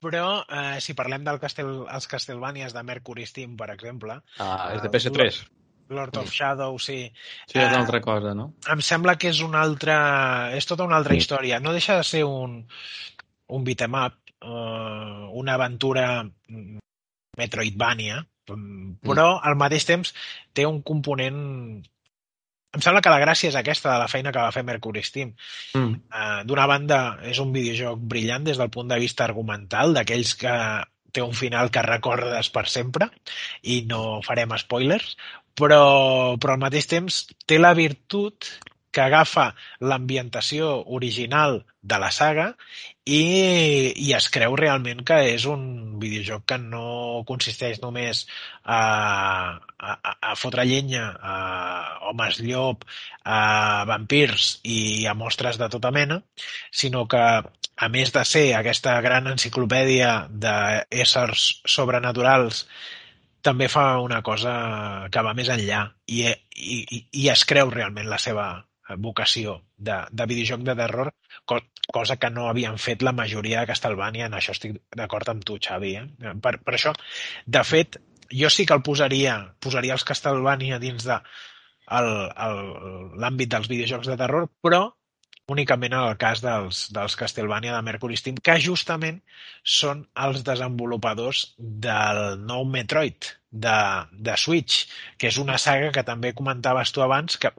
però eh, si parlem dels Castel, els Castlevanias de Mercury Steam, per exemple, Ah, és de Ah, PS3. Lord of Shadow, sí, Sí, és una altra cosa, no? em sembla que és una altra... és tota una altra Sí. història. No deixa de ser un, un beat'em up, eh, una aventura mm, Metroidvania, mm, però al mateix temps té un component... Em sembla que la gràcia és aquesta de la feina que va fer Mercury Steam. Mm. Uh, D'una banda, és un videojoc brillant des del punt de vista argumental, d'aquells que té un final que recordes per sempre, i no farem spoilers, però, però al mateix temps té la virtut que agafa l'ambientació original de la saga i, i es creu realment que és un videojoc que no consisteix només a, a, a fotre llenya a homes llop, a vampirs i a mostres de tota mena, sinó que, a més de ser aquesta gran enciclopèdia d'éssers sobrenaturals, també fa una cosa que va més enllà i, i, i, es creu realment la seva vocació de, de videojoc de terror, co cosa que no havien fet la majoria de Castlevania, en això estic d'acord amb tu, Xavi. Eh? Per, per això, de fet, jo sí que el posaria, posaria els Castlevania dins de l'àmbit dels videojocs de terror, però únicament en el cas dels, dels Castlevania de Mercury Steam, que justament són els desenvolupadors del nou Metroid de, de Switch, que és una saga que també comentaves tu abans, que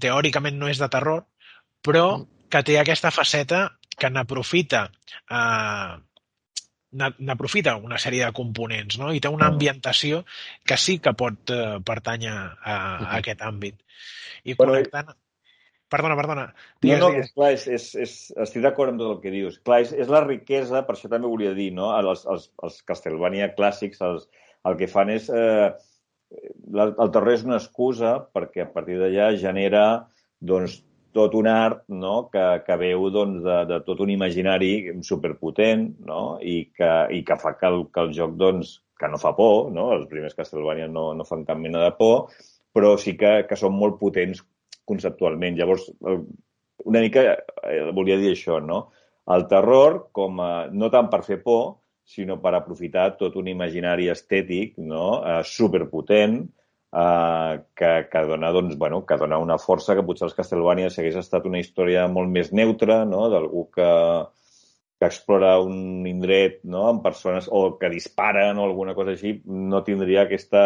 teòricament no és de terror, però que té aquesta faceta que n'aprofita eh, n'a- n'aprofita una sèrie de components no? i té una ambientació que sí que pot eh, pertànyer a, a aquest àmbit. I Bueno, connectant... Perdona, perdona. No, Digues, no, digues. és clar, és, és, és, estic d'acord amb tot el que dius. Clar, és, és la riquesa, per això també volia dir, no? Els, els, els Castlevania clàssics, els, el que fan és... Eh, el terror és una excusa perquè a partir d'allà genera doncs, tot un art no? que, que veu doncs, de, de tot un imaginari superpotent no? I, que, i que fa que el, que el joc doncs, que no fa por, no? els primers Castlevania no, no fan cap mena de por, però sí que, que són molt potents conceptualment. Llavors, una mica eh, volia dir això, no? El terror, com a, no tant per fer por, sinó per aprofitar tot un imaginari estètic no? eh, superpotent eh, que, que, dona, doncs, bueno, que dona una força que potser els Castlevania hagués estat una història molt més neutra, no? d'algú que, que explora un indret no? amb persones o que disparen o alguna cosa així, no tindria aquesta,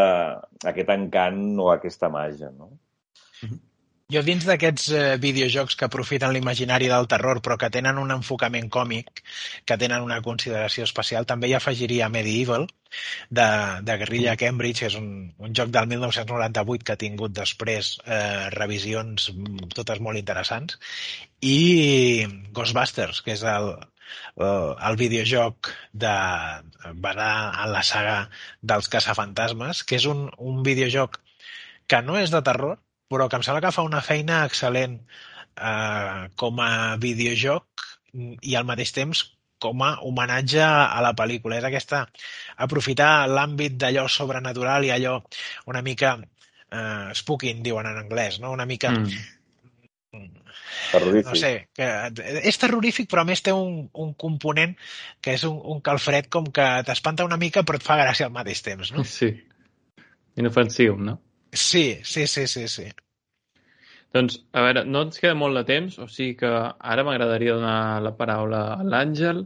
aquest encant o aquesta màgia. No? Jo dins d'aquests eh, videojocs que aprofiten l'imaginari del terror però que tenen un enfocament còmic, que tenen una consideració especial, també hi afegiria Medieval, de, de Guerrilla Cambridge, que és un, un joc del 1998 que ha tingut després eh, revisions mm, totes molt interessants, i Ghostbusters, que és el, el, el videojoc de, basar en la saga dels caçafantasmes, que és un, un videojoc que no és de terror, però que em sembla que fa una feina excel·lent eh, com a videojoc i al mateix temps com a homenatge a la pel·lícula. És aquesta, aprofitar l'àmbit d'allò sobrenatural i allò una mica eh, spooking, diuen en anglès, no? Una mica... Mm. Terrorífic. No sé, que és terrorífic però a més té un, un component que és un, un calfred com que t'espanta una mica però et fa gràcia al mateix temps, no? Sí. Inofensiu, no? Sí, sí, sí, sí, sí. Doncs, a veure, no ens queda molt de temps, o sigui que ara m'agradaria donar la paraula a l'Àngel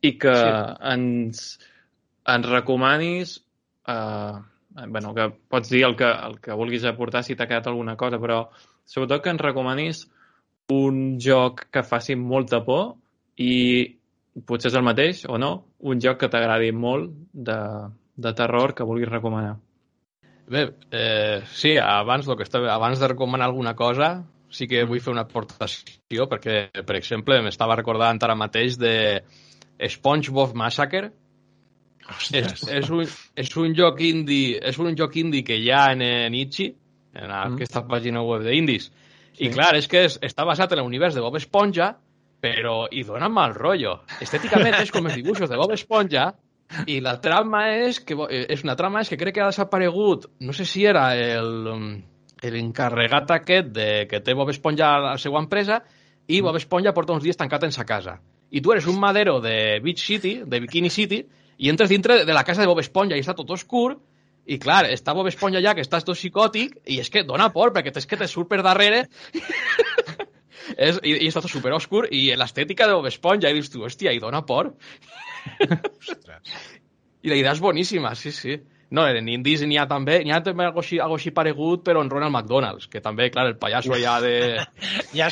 i que Sí. ens, ens recomanis eh, bueno, que pots dir el que, el que vulguis aportar si t'ha quedat alguna cosa, però sobretot que ens recomanis un joc que faci molta por i potser és el mateix o no, un joc que t'agradi molt de, de terror que vulguis recomanar. Bé, eh, sí, abans, lo que estava, abans de recomanar alguna cosa, sí que vull fer una aportació, perquè, per exemple, m'estava recordant ara mateix de SpongeBob Massacre. És, és, un, és un joc indie, és un joc indie que hi ha en, en Itchy, en Mm. aquesta pàgina web d'indis. I Sí. clar, és que és, està basat en l'univers de Bob Esponja, però hi dona mal rotllo. Estèticament és com els dibuixos de Bob Esponja, i la trama és que eh, és una trama és que crec que ha desaparegut, no sé si era el um, l'encarregat aquest de, que té Bob Esponja a la seva empresa i Bob Esponja porta uns dies tancat en sa casa. I tu eres un madero de Beach City, de Bikini City, i entres dintre de la casa de Bob Esponja i està tot oscur, i clar, està Bob Esponja allà que estàs tot psicòtic i és que dona por perquè és que te surt per darrere és, i, i està tot super oscur i l'estètica de Bob Esponja i dius tu, hòstia, i dona por i la idea és boníssima, sí, sí. No, en Indies n'hi ha també, n'hi ha també algo així, algo així paregut, però en Ronald McDonald's, que també, clar, el pallasso allà de... Ja,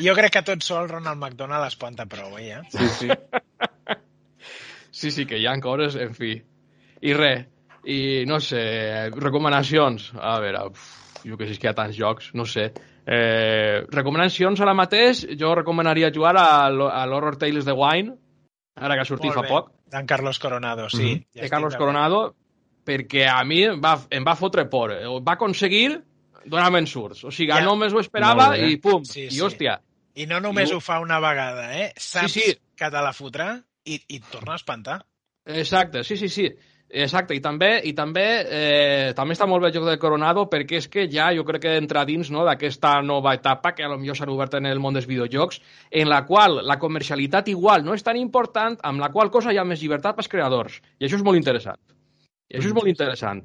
jo crec que tot sol Ronald McDonald espanta prou, eh? Sí, sí. Sí, sí, que hi ha coses, en fi. I res, i no sé, recomanacions. A veure, uf, jo que sé, és que hi ha tants jocs, no sé. Eh, recomanacions ara mateix, jo recomanaria jugar a, a l'Horror Tales de Wine, ara que ha sortit fa poc, D'en Carlos Coronado, sí. Mhm. Ja de Carlos. Coronado, perquè a mi va, em va fotre por. Va aconseguir donar-me ensurts. O sigui, Ja. només ho esperava i pum, Sí, i sí. hòstia. I no només I- ho fa una vegada, eh? Saps Sí, sí. que te la fotrà i, i et torna a espantar. Exacte, sí, sí, sí. Exacte, i també, i també, eh, també està molt bé el joc de Coronado perquè és que ja jo crec que entra dins no, d'aquesta nova etapa que a lo s'han obert en el món dels videojocs, en la qual la comercialitat igual no és tan important, amb la qual cosa hi ha més llibertat pels creadors. I això és molt interessant. I això és molt interessant.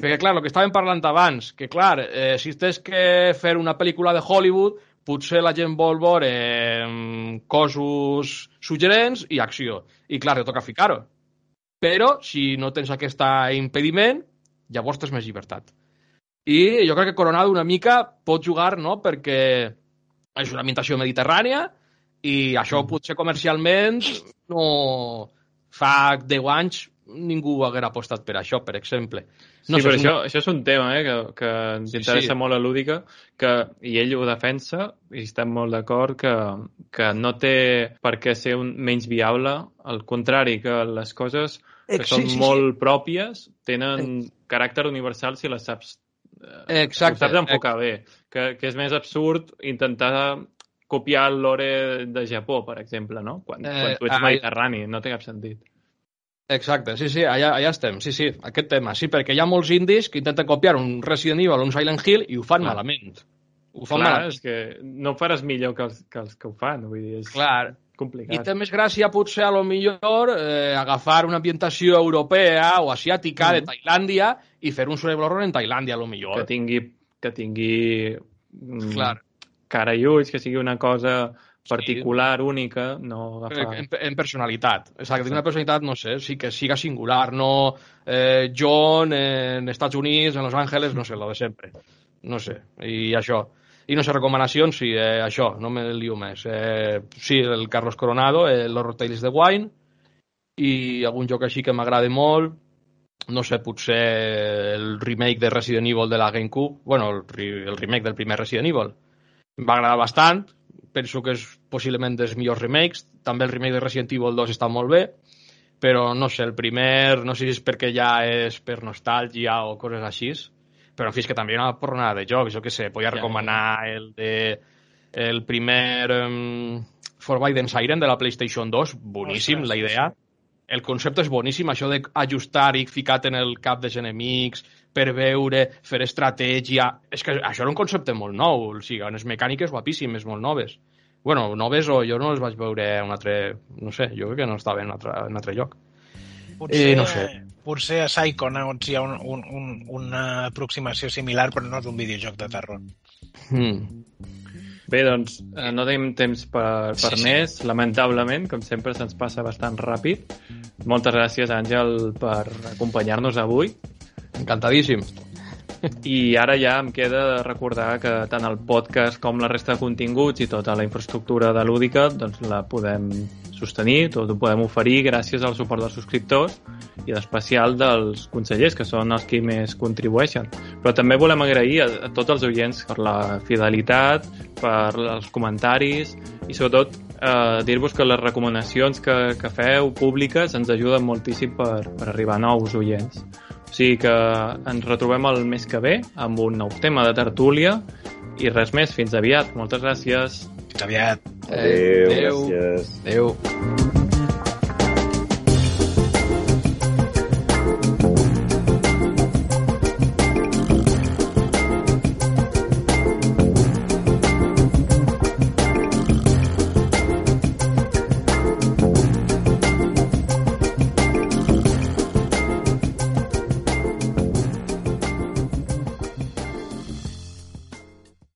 Perquè, clar, el que estàvem parlant abans, que, clar, eh, si tens que fer una pel·lícula de Hollywood, potser la gent vol veure eh, cossos suggerents i acció. I clar, toca ficar-ho. Però si no tens aquest impediment, llavors tens més llibertat. I jo crec que Coronado una mica pot jugar, no?, perquè és una ambientació mediterrània i això potser comercialment no... Fa 10 anys ningú haguera apostat per això, per exemple. No sí, però això, una... això és un tema eh, que, que ens interessa sí, sí. molt a Lúdica, que, i ell ho defensa, i estem molt d'acord, que, que no té per què ser un menys viable, al contrari, que les coses que sí, són sí, molt sí. pròpies tenen caràcter universal si les saps Eh, Exacte. Saps enfocar bé. Que, que és més absurd intentar copiar el lore de Japó, per exemple, no? Quan, eh, quan tu ets mediterrani, no té cap sentit. Exacte, sí, sí, allà, allà estem, sí, sí, aquest tema, sí, perquè hi ha molts indis que intenten copiar un Resident Evil o un Silent Hill i ho fan Clar. malament. Ho fan Clar, malament. és que no faràs millor que els, que els que ho fan, vull dir, és... Clar, complicat. I té més gràcia potser a lo millor eh, agafar una ambientació europea o asiàtica mm. de Tailàndia i fer un horror en Tailàndia a lo millor. Que tingui, que tingui mm, Clar. cara i ulls, que sigui una cosa particular, sí. única, no agafar... En, en personalitat. Exacte, una personalitat, no sé, sí que siga singular, no eh, John en Estats Units, en Los Angeles, no sé, lo de sempre. No sé, i això. I no sé, recomanacions, sí, eh, això, no me lio més. Eh, sí, el Carlos Coronado, eh, l'Horror Tales de Wine, i algun joc així que m'agrada molt, no sé, potser el remake de Resident Evil de la GameCube, bueno, el, el remake del primer Resident Evil, va agradar bastant, penso que és possiblement dels millors remakes, també el remake de Resident Evil 2 està molt bé, però no sé, el primer, no sé si és perquè ja és per nostàlgia o coses així, però en fi, és que també hi ha una pornada de jocs, jo què sé, podia recomanar el de el primer um, Forbidden Siren de la PlayStation 2, boníssim Ostres, la idea. El concepte és boníssim, això d'ajustar i ficat en el cap dels enemics per veure, fer estratègia... És que això era un concepte molt nou, o sigui, unes mecàniques guapíssimes, molt noves. bueno, noves o jo no les vaig veure un altre... No sé, jo crec que no estava en un altre, en un altre lloc. Potser, eh, no sé. Potser a Psychonauts hi ha un, un, un, una aproximació similar, però no és un videojoc de terror. Mm. Bé, doncs, eh, no tenim temps per, per sí, més, sí. lamentablement, com sempre se'ns passa bastant ràpid. Moltes gràcies, Àngel, per acompanyar-nos avui. Encantadíssim. I ara ja em queda recordar que tant el podcast com la resta de continguts i tota la infraestructura de Lúdica doncs la podem sostenir, tot ho podem oferir gràcies al suport dels subscriptors i d'especial dels consellers, que són els que més contribueixen. Però també volem agrair a, a tots els oients per la fidelitat, per els comentaris i sobretot eh, dir-vos que les recomanacions que, que feu públiques ens ajuden moltíssim per, per arribar a nous oients. O sigui que ens retrobem el mes que ve amb un nou tema de tertúlia i res més, fins aviat. Moltes gràcies. Fins aviat. Adéu, Adéu. gràcies. Adéu.